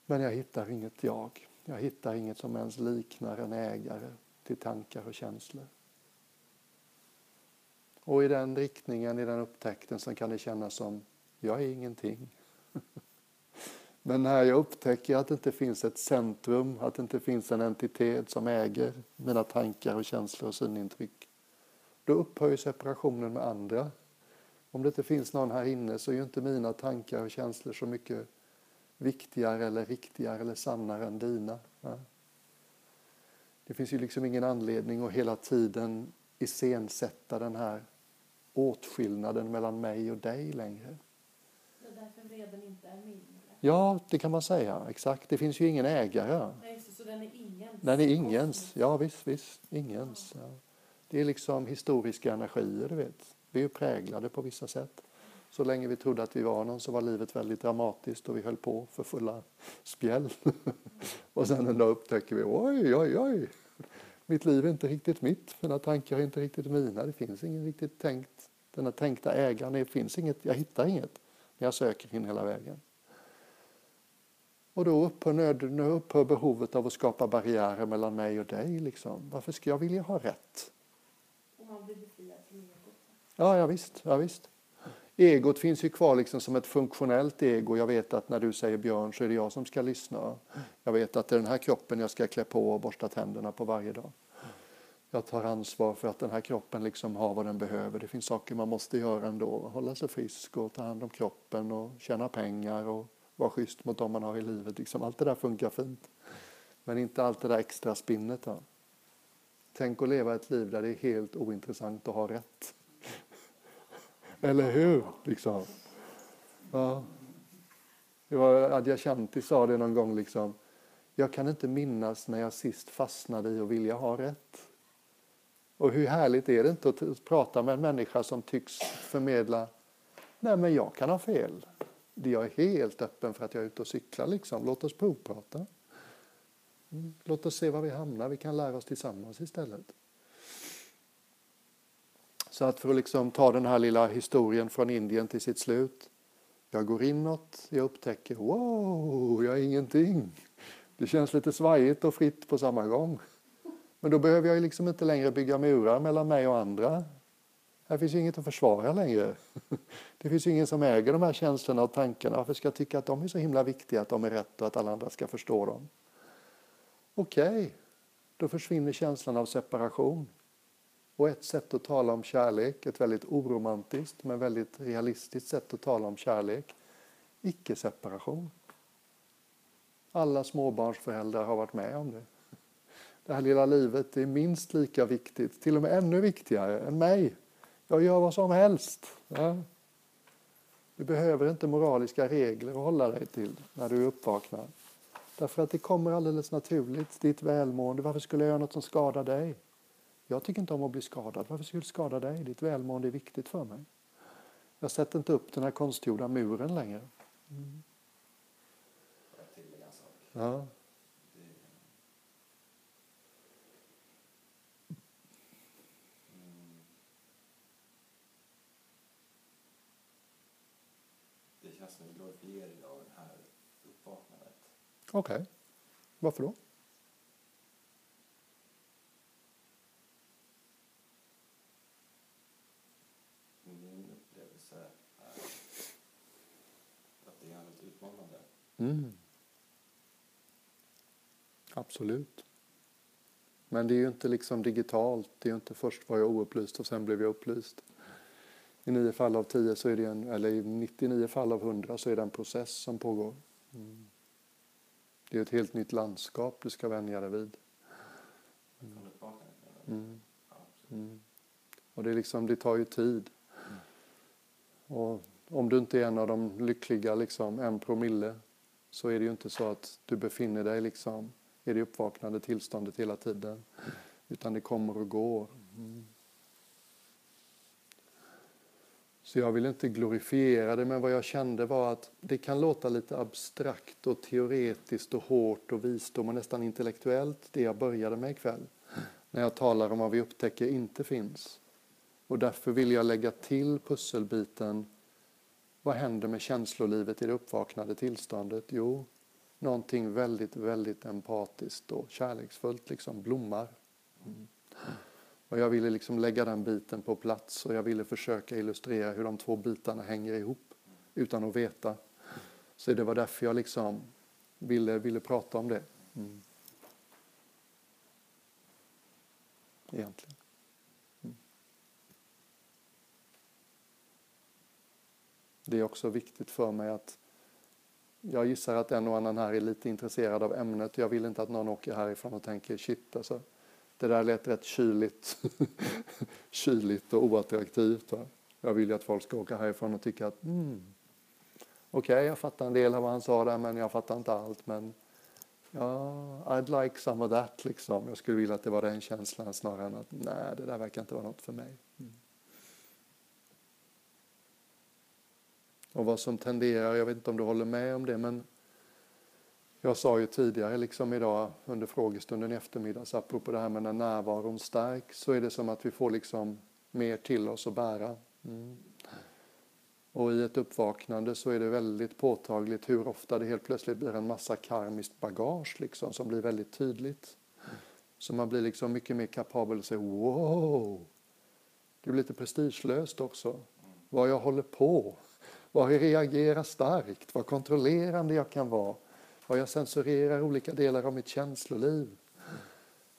A: Men jag hittar inget jag. Jag hittar inget som ens liknar en ägare till tankar och känslor. Och i den riktningen, i den upptäckten, så kan det kännas som jag är ingenting. <laughs> Men när jag upptäcker att det inte finns ett centrum, att det inte finns en entitet som äger mina tankar och känslor och synintryck, då upphör separationen med andra. Om det inte finns någon här inne så är ju inte mina tankar och känslor så mycket viktigare eller riktigare eller sannare än dina. Det finns ju liksom ingen anledning att hela tiden iscensätta den här åtskillnaden mellan mig och dig längre.
C: Det är därför vreden inte är min?
A: Ja, det kan man säga. Exakt. Det finns ju ingen ägare.
C: Nej, så, så den är ingens?
A: Den är ingens. Ja, visst, visst. Ingens. Ja. Det är liksom historiska energier, du vet. Vi är ju präglade på vissa sätt. Så länge vi trodde att vi var någon så var livet väldigt dramatiskt och vi höll på för fulla spjäll. <laughs> och sen en dag upptäcker vi, oj, oj, oj. Mitt liv är inte riktigt mitt, mina tankar är inte riktigt mina. Det finns ingen riktigt tänkt, den här tänkta ägaren, det finns inget, jag hittar inget när jag söker in hela vägen. Och då upphör, nöd, upphör behovet av att skapa barriärer mellan mig och dig. Liksom. Varför ska jag vilja ha rätt?
C: Och man blir befriad från egot.
A: Ja, ja visst. Ja, visst. Egot finns ju kvar liksom som ett funktionellt ego. Jag vet att när du säger Björn så är det jag som ska lyssna. Jag vet att det är den här kroppen jag ska klä på och borsta tänderna på varje dag. Jag tar ansvar för att den här kroppen liksom har vad den behöver. Det finns saker man måste göra ändå. Hålla sig frisk och ta hand om kroppen och tjäna pengar och vara schysst mot dem man har i livet. Liksom allt det där funkar fint. Men inte allt det där extra spinnet. Då. Tänk att leva ett liv där det är helt ointressant att ha rätt. Eller hur? Liksom. Ja. Det var Adyashanti sa det någon gång. Liksom. Jag kan inte minnas när jag sist fastnade i att vilja ha rätt. Och hur härligt är det inte att prata med en människa som tycks förmedla Nej, men jag kan ha fel. Jag är helt öppen för att jag är ute och cyklar. Liksom. Låt oss provprata. Mm. Låt oss se var vi hamnar. Vi kan lära oss tillsammans istället. Så att för att liksom ta den här lilla historien från Indien till sitt slut. Jag går inåt, jag upptäcker wow, jag är ingenting. Det känns lite svajigt och fritt på samma gång. Men då behöver jag liksom inte längre bygga murar mellan mig och andra. Här finns ju inget att försvara längre. <laughs> Det finns ju ingen som äger de här känslorna och tankarna. Varför ska jag tycka att de är så himla viktiga, att de är rätt och att alla andra ska förstå dem? Okej, okay. då försvinner känslan av separation. Och ett sätt att tala om kärlek, ett väldigt oromantiskt men väldigt realistiskt sätt att tala om kärlek, icke-separation. Alla småbarnsföräldrar har varit med om det. Det här lilla livet är minst lika viktigt, till och med ännu viktigare än mig. Jag gör vad som helst. Ja. Du behöver inte moraliska regler att hålla dig till när du uppvaknar. Därför att det kommer alldeles naturligt, ditt välmående. Varför skulle jag göra något som skadar dig? Jag tycker inte om att bli skadad. Varför skulle jag skada dig? Ditt välmående är viktigt för mig. Jag sätter inte upp den här konstgjorda muren längre. Mm. Ja. Okej. Okay. Varför då? Mm. Absolut. Men det är ju inte liksom digitalt. Det är ju inte först var jag oupplyst och sen blev jag upplyst. I nio fall av tio, så är det en, eller i 99 fall av 100 så är det en process som pågår. Mm. Det är ett helt nytt landskap du ska vänja dig vid. Mm. Mm. mm. Och det, är liksom, det tar ju tid. Och om du inte är en av de lyckliga, liksom, en promille, så är det ju inte så att du befinner dig liksom i det uppvaknande tillståndet hela tiden. Utan det kommer och går. Mm. Så jag vill inte glorifiera det, men vad jag kände var att det kan låta lite abstrakt och teoretiskt och hårt och visdom och nästan intellektuellt, det jag började med ikväll. När jag talar om vad vi upptäcker inte finns. Och därför vill jag lägga till pusselbiten. Vad händer med känslolivet i det uppvaknade tillståndet? Jo, någonting väldigt, väldigt empatiskt och kärleksfullt liksom blommar. Mm. Och jag ville liksom lägga den biten på plats och jag ville försöka illustrera hur de två bitarna hänger ihop utan att veta. Så det var därför jag liksom ville, ville prata om det. Mm. Egentligen. Det är också viktigt för mig att jag gissar att en och annan här är lite intresserad av ämnet. Jag vill inte att någon åker härifrån och tänker shit alltså, det där lät rätt kyligt, <laughs> kyligt och oattraktivt. Va? Jag vill ju att folk ska åka härifrån och tycka att mm, okej, okay, jag fattar en del av vad han sa där men jag fattar inte allt. Men ja, I'd like some of that liksom. Jag skulle vilja att det var den känslan snarare än att nej, det där verkar inte vara något för mig. Mm. Och vad som tenderar, jag vet inte om du håller med om det, men jag sa ju tidigare liksom idag under frågestunden i eftermiddags apropå det här med när närvaron stärks så är det som att vi får liksom mer till oss att bära. Mm. Och i ett uppvaknande så är det väldigt påtagligt hur ofta det helt plötsligt blir en massa karmiskt bagage liksom som blir väldigt tydligt. Så man blir liksom mycket mer kapabel att säga wow. Det blir lite prestigelöst också. Vad jag håller på. Vad jag reagerar starkt. Vad kontrollerande jag kan vara vad jag censurerar olika delar av mitt känsloliv.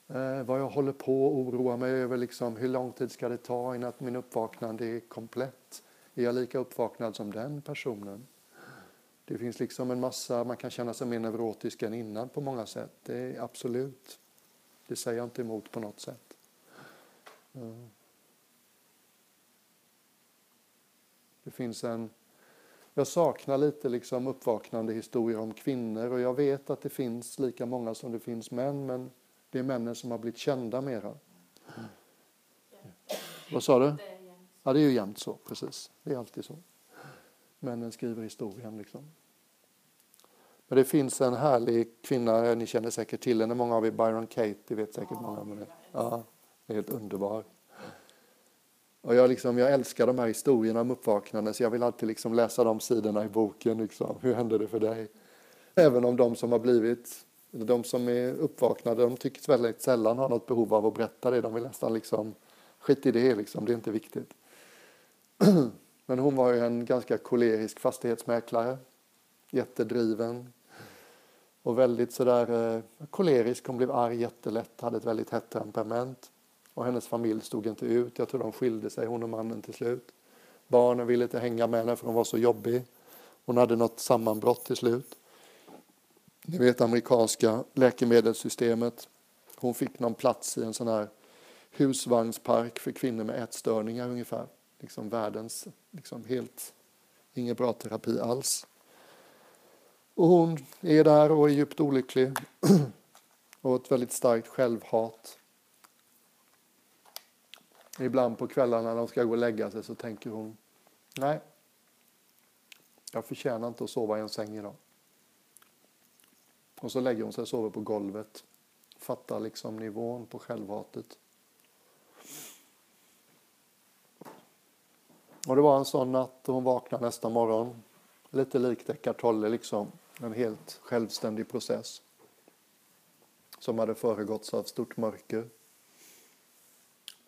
A: Eh, vad jag håller på att oroa mig över, liksom, hur lång tid ska det ta innan min uppvaknande är komplett? Är jag lika uppvaknad som den personen? Det finns liksom en massa, man kan känna sig mer neurotisk än innan på många sätt. Det är absolut. Det säger jag inte emot på något sätt. Eh. Det finns en jag saknar lite liksom uppvaknande historier om kvinnor och jag vet att det finns lika många som det finns män men det är männen som har blivit kända mera. Mm. Vad sa du? Ja, det är ju jämt så, precis. Det är alltid så. Männen skriver historien liksom. Men det finns en härlig kvinna, ni känner säkert till henne, många av er, Byron Kate, det vet säkert många om henne. Ja, helt underbar. Och jag, liksom, jag älskar de här historierna om uppvaknande så jag vill alltid liksom läsa de sidorna i boken. Liksom. Hur hände det för dig? Även om de som har blivit, de som är uppvaknade, de tycks väldigt sällan ha något behov av att berätta det. De vill nästan liksom, skit i det liksom, det är inte viktigt. <clears throat> Men hon var ju en ganska kolerisk fastighetsmäklare. Jättedriven. Och väldigt sådär eh, kolerisk. Hon blev arg jättelätt, hade ett väldigt hett temperament. Och hennes familj stod inte ut. Jag tror de skilde sig, hon och mannen till slut. Barnen ville inte hänga med henne för hon var så jobbig. Hon hade något sammanbrott till slut. Ni vet amerikanska läkemedelssystemet. Hon fick någon plats i en sån här husvagnspark för kvinnor med ätstörningar ungefär. Liksom världens, liksom helt, ingen bra terapi alls. Och hon är där och är djupt olycklig. <clears throat> och ett väldigt starkt självhat. Ibland på kvällarna när de ska gå och lägga sig så tänker hon nej, jag förtjänar inte att sova i en säng idag. Och så lägger hon sig och sover på golvet. Fattar liksom nivån på självhatet. Och det var en sån natt och hon vaknade nästa morgon. Lite likt Eckart Tolle liksom. En helt självständig process. Som hade föregåtts av stort mörker.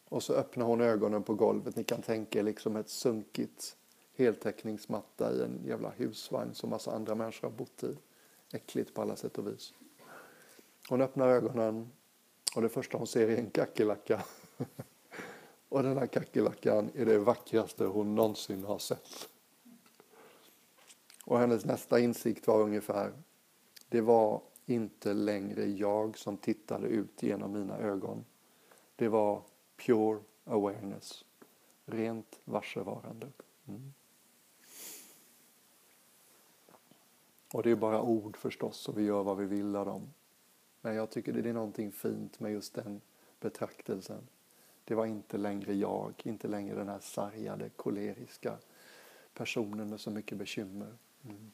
A: Och så öppnar hon ögonen på golvet. Ni kan tänka er liksom ett sunkigt heltäckningsmatta i en jävla husvagn som massa andra människor har bott i. Äckligt på alla sätt och vis. Hon öppnar ögonen och det första hon ser är en kackerlacka. <laughs> och den här kackerlackan är det vackraste hon någonsin har sett. Och hennes nästa insikt var ungefär, det var inte längre jag som tittade ut genom mina ögon. Det var Pure awareness. Rent varsevarande. Mm. Och det är bara ord förstås och vi gör vad vi vill av dem. Men jag tycker det är någonting fint med just den betraktelsen. Det var inte längre jag, inte längre den här sargade, koleriska personen med så mycket bekymmer. Mm.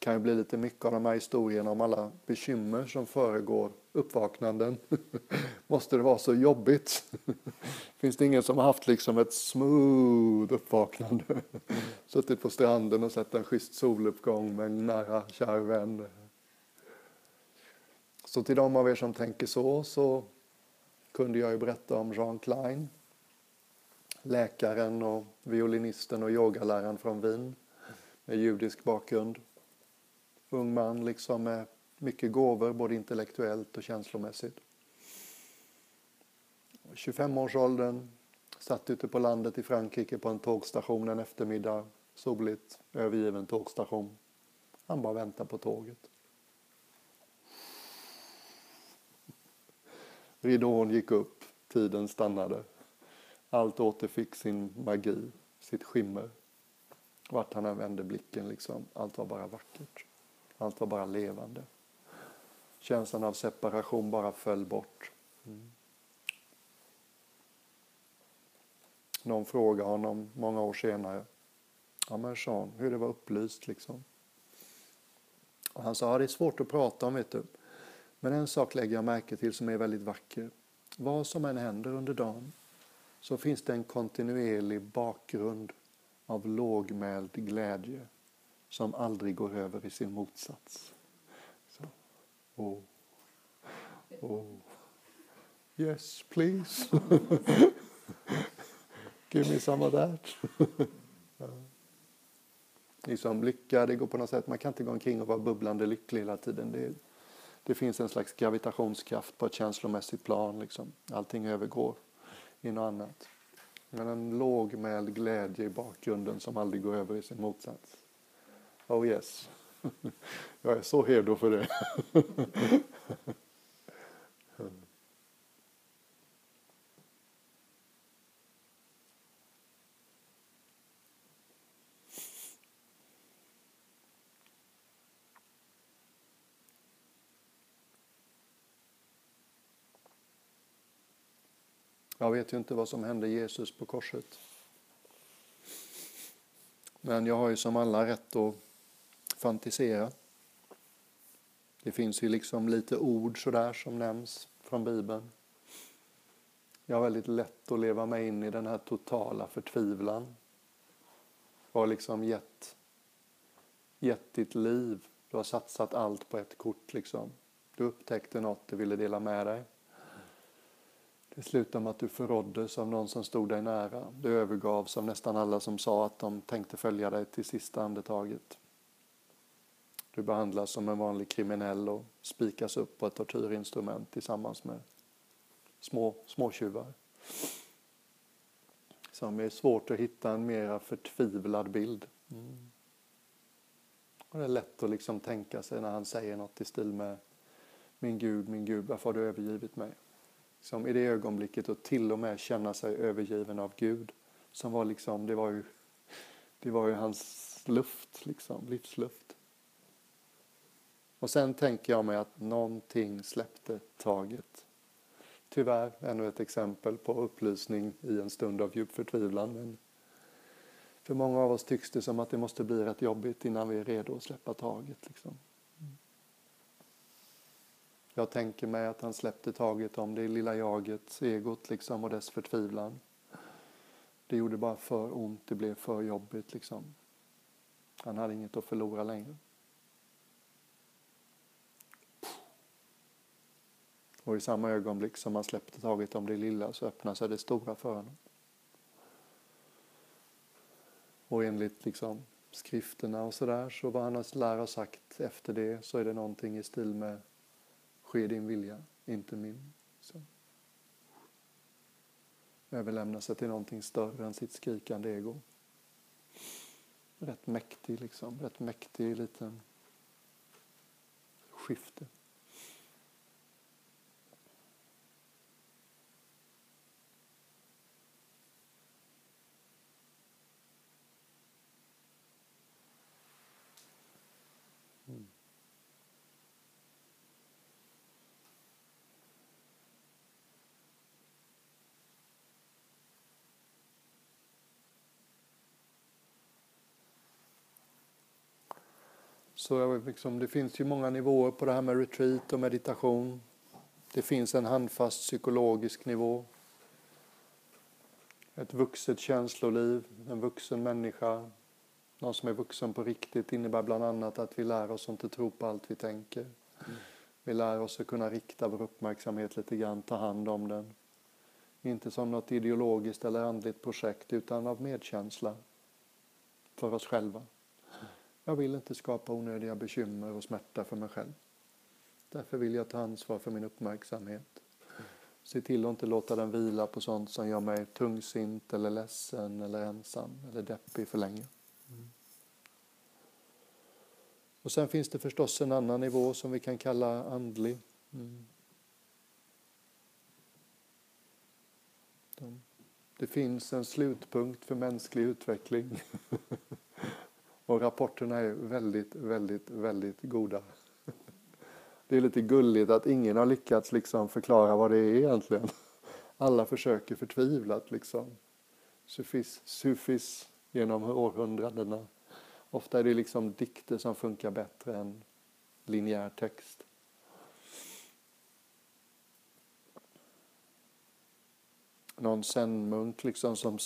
A: Kan ju bli lite mycket av de här historierna om alla bekymmer som föregår uppvaknanden. <laughs> Måste det vara så jobbigt? <laughs> Finns det ingen som har haft liksom ett smooth uppvaknande? <laughs> Suttit på stranden och sett en schysst soluppgång med en nära kär vän. Så till de av er som tänker så, så kunde jag ju berätta om Jean Klein. Läkaren och violinisten och yogaläraren från Wien med judisk bakgrund. Ung man liksom med mycket gåvor både intellektuellt och känslomässigt. 25-årsåldern, satt ute på landet i Frankrike på en tågstation en eftermiddag, soligt, övergiven tågstation. Han bara väntar på tåget. Ridån gick upp, tiden stannade. Allt återfick sin magi, sitt skimmer. Vart han än vände blicken, liksom, allt var bara vackert. Allt var bara levande. Känslan av separation bara föll bort. Mm. Någon frågade honom många år senare. Ja men Sean, hur det var upplyst liksom. Och han sa, ja, det är svårt att prata om vet du. Men en sak lägger jag märke till som är väldigt vacker. Vad som än händer under dagen så finns det en kontinuerlig bakgrund av lågmäld glädje som aldrig går över i sin motsats. Så. Oh. Oh. Yes, please. <laughs> Give me some of that. <laughs> liksom lycka, det går på något sätt, man kan inte gå omkring och vara bubblande lycklig hela tiden. Det, det finns en slags gravitationskraft på ett känslomässigt plan. Liksom. Allting övergår i något annat. Men en lågmäld glädje i bakgrunden som aldrig går över i sin motsats. Oh yes. <laughs> Jag är så redo för det. <laughs> Jag vet ju inte vad som hände Jesus på korset. Men jag har ju som alla rätt att fantisera. Det finns ju liksom lite ord sådär som nämns från Bibeln. Jag har väldigt lätt att leva mig in i den här totala förtvivlan. Du har liksom gett, gett ditt liv. Du har satsat allt på ett kort liksom. Du upptäckte något du ville dela med dig. Det slutade med att du förråddes av någon som stod dig nära. Du övergavs av nästan alla som sa att de tänkte följa dig till sista andetaget. Du behandlas som en vanlig kriminell och spikas upp på ett tortyrinstrument tillsammans med små småtjuvar. Som är svårt att hitta en mera förtvivlad bild. Mm. Och det är lätt att liksom tänka sig när han säger något i stil med Min Gud, min Gud, varför har du övergivit mig? Som i det ögonblicket och till och med känna sig övergiven av Gud. Som var liksom, det var ju, det var ju hans luft, liksom, livsluft. Och sen tänker jag mig att någonting släppte taget. Tyvärr ännu ett exempel på upplysning i en stund av djup förtvivlan. Men för många av oss tycks det som att det måste bli rätt jobbigt innan vi är redo att släppa taget. Liksom. Jag tänker mig att han släppte taget om det lilla jaget, egot liksom och dess förtvivlan. Det gjorde bara för ont, det blev för jobbigt liksom. Han hade inget att förlora längre. Och i samma ögonblick som han släppte taget om det lilla så öppnade sig det stora för honom. Och enligt liksom skrifterna och sådär så vad han lär ha sagt efter det så är det någonting i stil med Ske din vilja, inte min. Så. Överlämna sig till någonting större än sitt skrikande ego. Rätt mäktig liksom, rätt mäktig liten skifte. Så liksom, det finns ju många nivåer på det här med retreat och meditation. Det finns en handfast psykologisk nivå. Ett vuxet känsloliv, en vuxen människa. Någon som är vuxen på riktigt innebär bland annat att vi lär oss att inte tro på allt vi tänker. Vi lär oss att kunna rikta vår uppmärksamhet lite grann, ta hand om den. Inte som något ideologiskt eller andligt projekt utan av medkänsla för oss själva. Jag vill inte skapa onödiga bekymmer och smärta för mig själv. Därför vill jag ta ansvar för min uppmärksamhet. Se till att inte låta den vila på sånt som gör mig tungsint eller ledsen eller ensam eller deppig för länge. Och sen finns det förstås en annan nivå som vi kan kalla andlig. Mm. Det finns en slutpunkt för mänsklig utveckling. <laughs> Och rapporterna är väldigt, väldigt, väldigt goda. <laughs> Det är lite gulligt att ingen har lyckats liksom förklara vad det är egentligen. <laughs> Alla försöker förtvivlat liksom. Sufis, sufis genom århundradena. Ofta är det liksom dikter som funkar bättre än linjär text. Någon zen-munk liksom som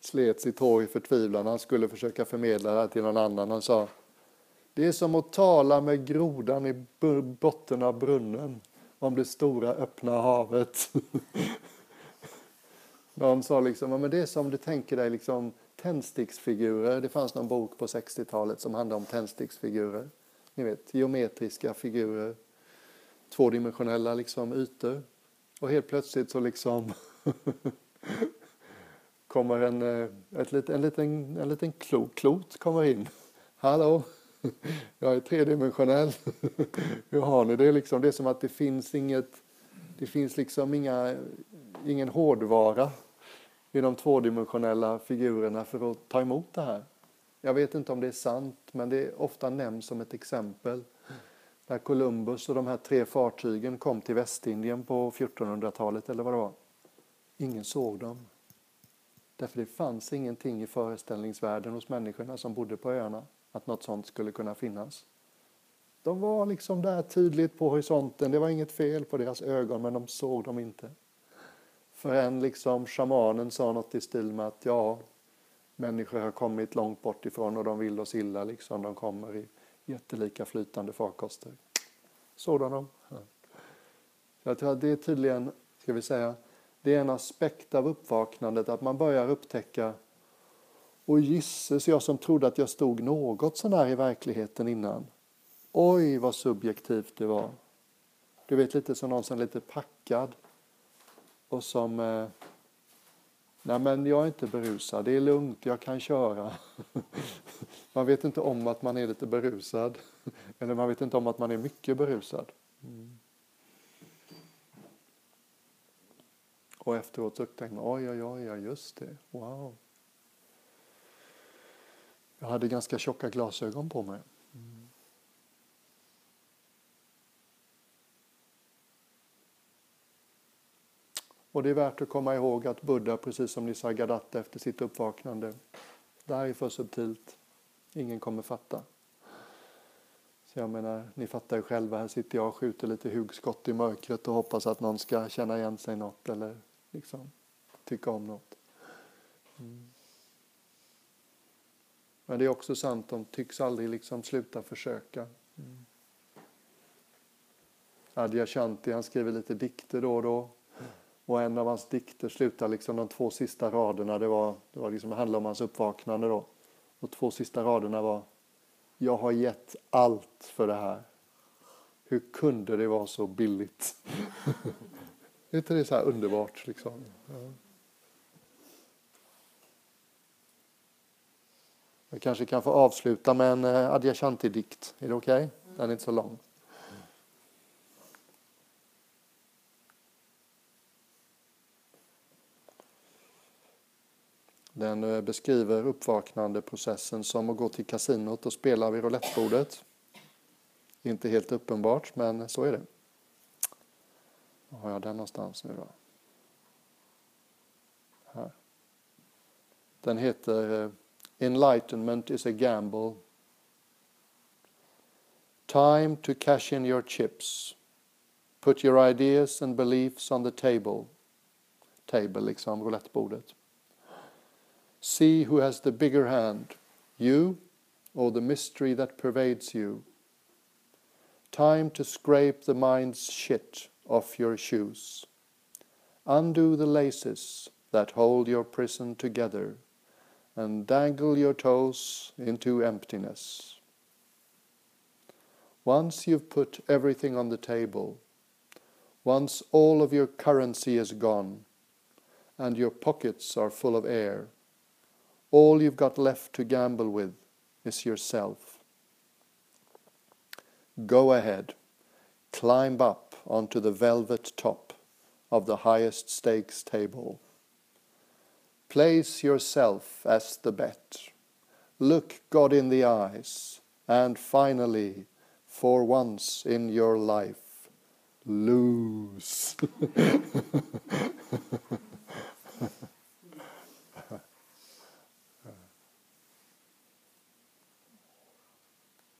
A: slet sitt hår i förtvivlan. Han skulle försöka förmedla det här till någon annan. Han sa Det är som att tala med grodan i botten av brunnen om det stora öppna havet. <laughs> någon sa liksom, men det är som du tänker dig liksom tändsticksfigurer. Det fanns någon bok på 60-talet som handlade om tändsticksfigurer. Ni vet, geometriska figurer. Tvådimensionella liksom ytor. Och helt plötsligt så liksom <laughs> kommer en, eh, ett, lit, en liten, en liten klot, klot kommer in. <laughs> Hallå, <laughs> jag är tredimensionell. <laughs> Hur har ni det? Liksom, det är som att det finns inget, det finns liksom inga, ingen hårdvara i de tvådimensionella figurerna för att ta emot det här. Jag vet inte om det är sant, men det är ofta nämns som ett exempel. När Columbus och de här tre fartygen kom till Västindien på 1400-talet eller vad det var. Ingen såg dem. Därför det fanns ingenting i föreställningsvärlden hos människorna som bodde på öarna att något sånt skulle kunna finnas. De var liksom där tydligt på horisonten, det var inget fel på deras ögon men de såg dem inte. Förrän liksom shamanen sa något i stil med att ja, människor har kommit långt bort ifrån och de vill oss illa liksom. De kommer i jättelika flytande farkoster. Såg de Ja. Jag tror att det är tydligen, ska vi säga, det är en aspekt av uppvaknandet att man börjar upptäcka och gisses, jag som trodde att jag stod något sånär i verkligheten innan. Oj, vad subjektivt det var. Du vet, lite som någon som är lite packad och som... Eh, Nej, men jag är inte berusad. Det är lugnt, jag kan köra. <laughs> Man vet inte om att man är lite berusad. <laughs> Eller man vet inte om att man är mycket berusad. Mm. Och efteråt så tänkte man, oj, oj, oj, ja, just det, wow. Jag hade ganska tjocka glasögon på mig. Mm. Och det är värt att komma ihåg att Buddha, precis som Nisargadatta efter sitt uppvaknande, det här är för subtilt. Ingen kommer fatta. Så jag menar, ni fattar ju själva, här sitter jag och skjuter lite hugskott i mörkret och hoppas att någon ska känna igen sig något eller liksom tycka om något. Mm. Men det är också sant, de tycks aldrig liksom sluta försöka. Mm. Adyashanti han skriver lite dikter då och då. Och en av hans dikter slutar liksom de två sista raderna, det, var, det, var liksom, det handlade om hans uppvaknande då. Och två sista raderna var Jag har gett allt för det här. Hur kunde det vara så billigt? <laughs> Är inte det så här underbart? Liksom? Ja. Jag kanske kan få avsluta med en eh, Adyashanti-dikt. Är det okej? Okay? Den är inte så lång. Den eh, beskriver uppvaknandeprocessen som att gå till kasinot och spela vid roulettbordet. Inte helt uppenbart, men så är det. Var har jag den någonstans nu då? Här. Den heter eh, Enlightenment is a gamble. Time to cash in your chips. Put your ideas and beliefs on the table. Table, liksom roulettebordet. See who has the bigger hand, you or the mystery that pervades you. Time to scrape the mind's shit off your shoes. Undo the laces that hold your prison together and dangle your toes into emptiness. Once you've put everything on the table, once all of your currency is gone and your pockets are full of air, all you've got left to gamble with is yourself. Go ahead, climb up onto the velvet top of the highest stakes table. Place yourself as the bet. Look God in the eyes, and finally, for once in your life, lose. <laughs>